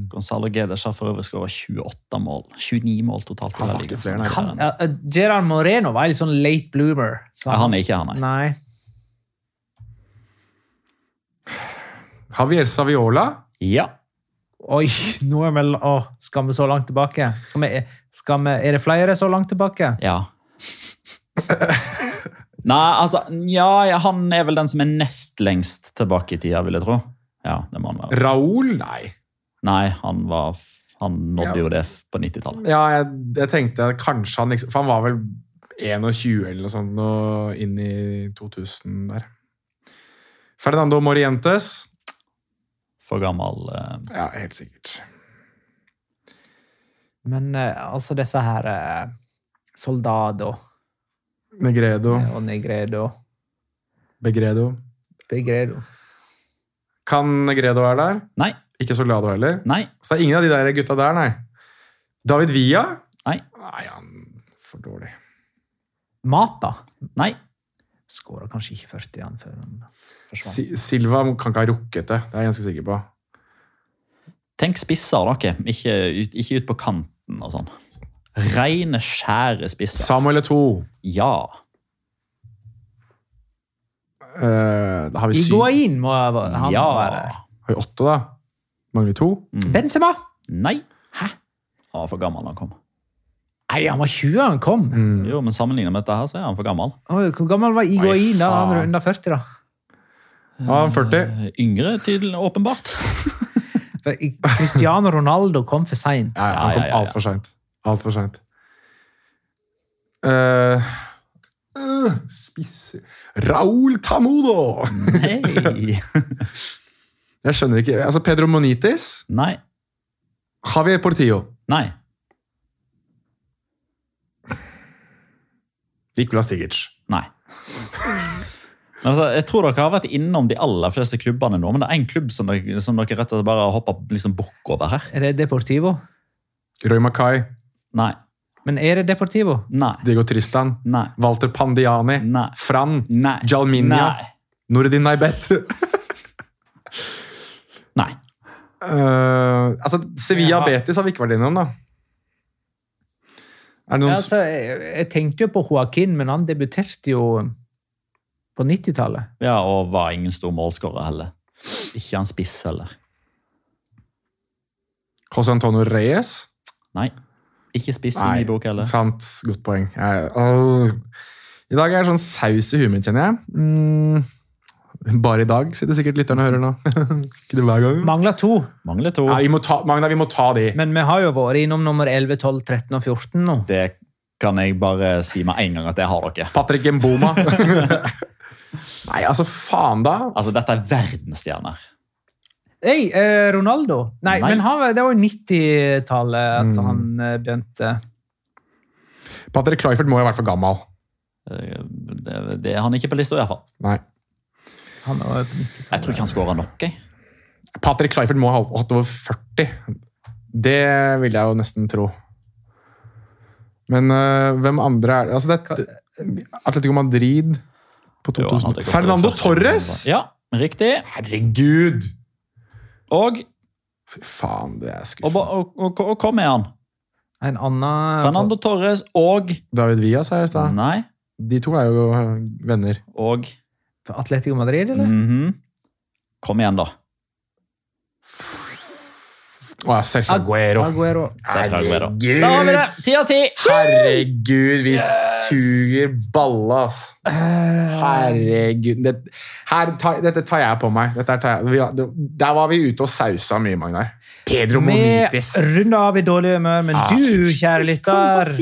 Gonzalo Gedes har for øvrig skåra 28 mål. 29 mål totalt. Han har ikke flere, nei. Kan, ja, eh, Gerard Moreno var litt sånn late bloomer. så Ja, han er ikke han, nei. Nei. Javier Saviola. Ja. Oi, nå er vi å, Skal vi så langt tilbake? Skal vi, skal vi, er det flere så langt tilbake? Ja. Nei, altså Ja, han er vel den som er nest lengst tilbake i tida, vil jeg tro. Ja, det må han være. Raúl? Nei. Nei, han var Han nådde Ja. jo det på 90-tallet. Ja, jeg, jeg tenkte kanskje han liksom For han var vel 21 eller noe sånt og inn i 2000 der. Fernando Morientes. For gammel eh, Ja, helt sikkert. Men eh, altså disse her eh, Soldado Negredo. og Negredo Begredo. Begredo. Kan Negredo være der? Nei. Ikke Soldado heller. Nei. Så det er ingen av de der gutta der, nei. David Villa? Nei. Nei, han for dårlig. Mata Nei. skåra kanskje ikke 40 igjen før han. Si Silva kan ikke ha rukket det, det er jeg ganske sikker på. Tenk spisser, dere. Ikke ut, ikke ut på kanten og sånn. Reine, skjære spisser. Samuel to Ja. Uh, da har vi syv. Iguain må han ja. være der. Har vi åtte, da? Mangler vi to? Mm. Benzema! Nei. Hæ? Han var for gammel da han kom. Nei, han var 20 da han kom. Mm. Jo, men Sammenlignet med dette her, så er han for gammel. Oi, hvor gammel var Iguain da? Han var under 40, da. Ja, 40. Eh, Yngre, tydelig, åpenbart. Cristiano Ronaldo kom for seint. Ja, ja, han Ja, kom altfor seint. Altfor seint. Uh, uh, Spisse Raúl Tamudo! Nei! Jeg skjønner ikke Altså, Pedro Monitis. Nei. Javier Portillo. Nei. Nicolas Sigic. Nei. Altså, jeg tror dere har vært innom de aller fleste klubbene nå, men det er en klubb som dere, som dere rett og slett bare har hoppa liksom bukk over her. Er det Deportivo? Roy Mackay, Nei. Men er det Deportivo? Nei. Diego Tristan, Nei. Walter Pandiani, Nei. Fran, Nei. Jalminia, Nei. Nordin Naibet. Nei. Uh, altså, Sevilla Ja. Betis har vi ikke vært innom, da. Er det noen Ja, altså, jeg, jeg tenkte jo på Joaquin, men han debuterte jo på 90-tallet. Ja, og var ingen stor målskårer heller. Ikke han spiss heller. José Antonio Reyes? Nei. Ikke spiss i min bok heller. Sant. Godt poeng. Jeg, øh. I dag er det sånn saus i huet mitt, kjenner jeg. Mm. Bare i dag, sitter sikkert lytterne og hører nå. ikke det hver gang. Mangler to, Mangler to. Ja, vi må ta, Magna, vi må ta de. men vi har jo vært innom nummer 11, 12, 13 og 14 nå. Det kan jeg bare si med en gang at det har dere. Patrick Mboma. Nei, altså, faen da. Altså, Dette er verdensstjerner. Hei, eh, Ronaldo? Nei, Nei. men han, det var jo 90-tallet at Mm. han eh, begynte. Patrick Clyford må jo ha vært for gammel. Eh, Det, det er han ikke på lista, iallfall. Han var på Jeg tror ikke han skåra nok. jeg. Patrick Clyford må ha hatt over 40. Det vil jeg jo nesten tro. Men øh, hvem andre er det? Altså, det Atletico Madrid på 2000. Jo, Fernando Torres! Ja, riktig. Herregud! Og, Fy faen, det er og, skuffende. og, og, og kom med han. En annen Fernando Torres og David Villa, sa jeg i stad. De to er jo øh, venner. Og Atletico Madrid, eller? mhm. Kom igjen, da. Å ja, Sergio Aguero. Aguero. Aguero. Herregud! Da har vi det! Ti av ti! Herregud, vi suger balle, ass. Herregud. Det, her, ta, dette tar jeg på meg. Tar jeg, der var vi ute og sausa mye, Magnar. Pedro Monitis. Vi runder av i dårlig humør, men Ah. du, kjære lytter,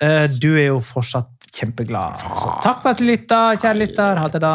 eh, du er jo fortsatt kjempeglad. Så takk for at du lytta, kjære lytter. Ha det, da.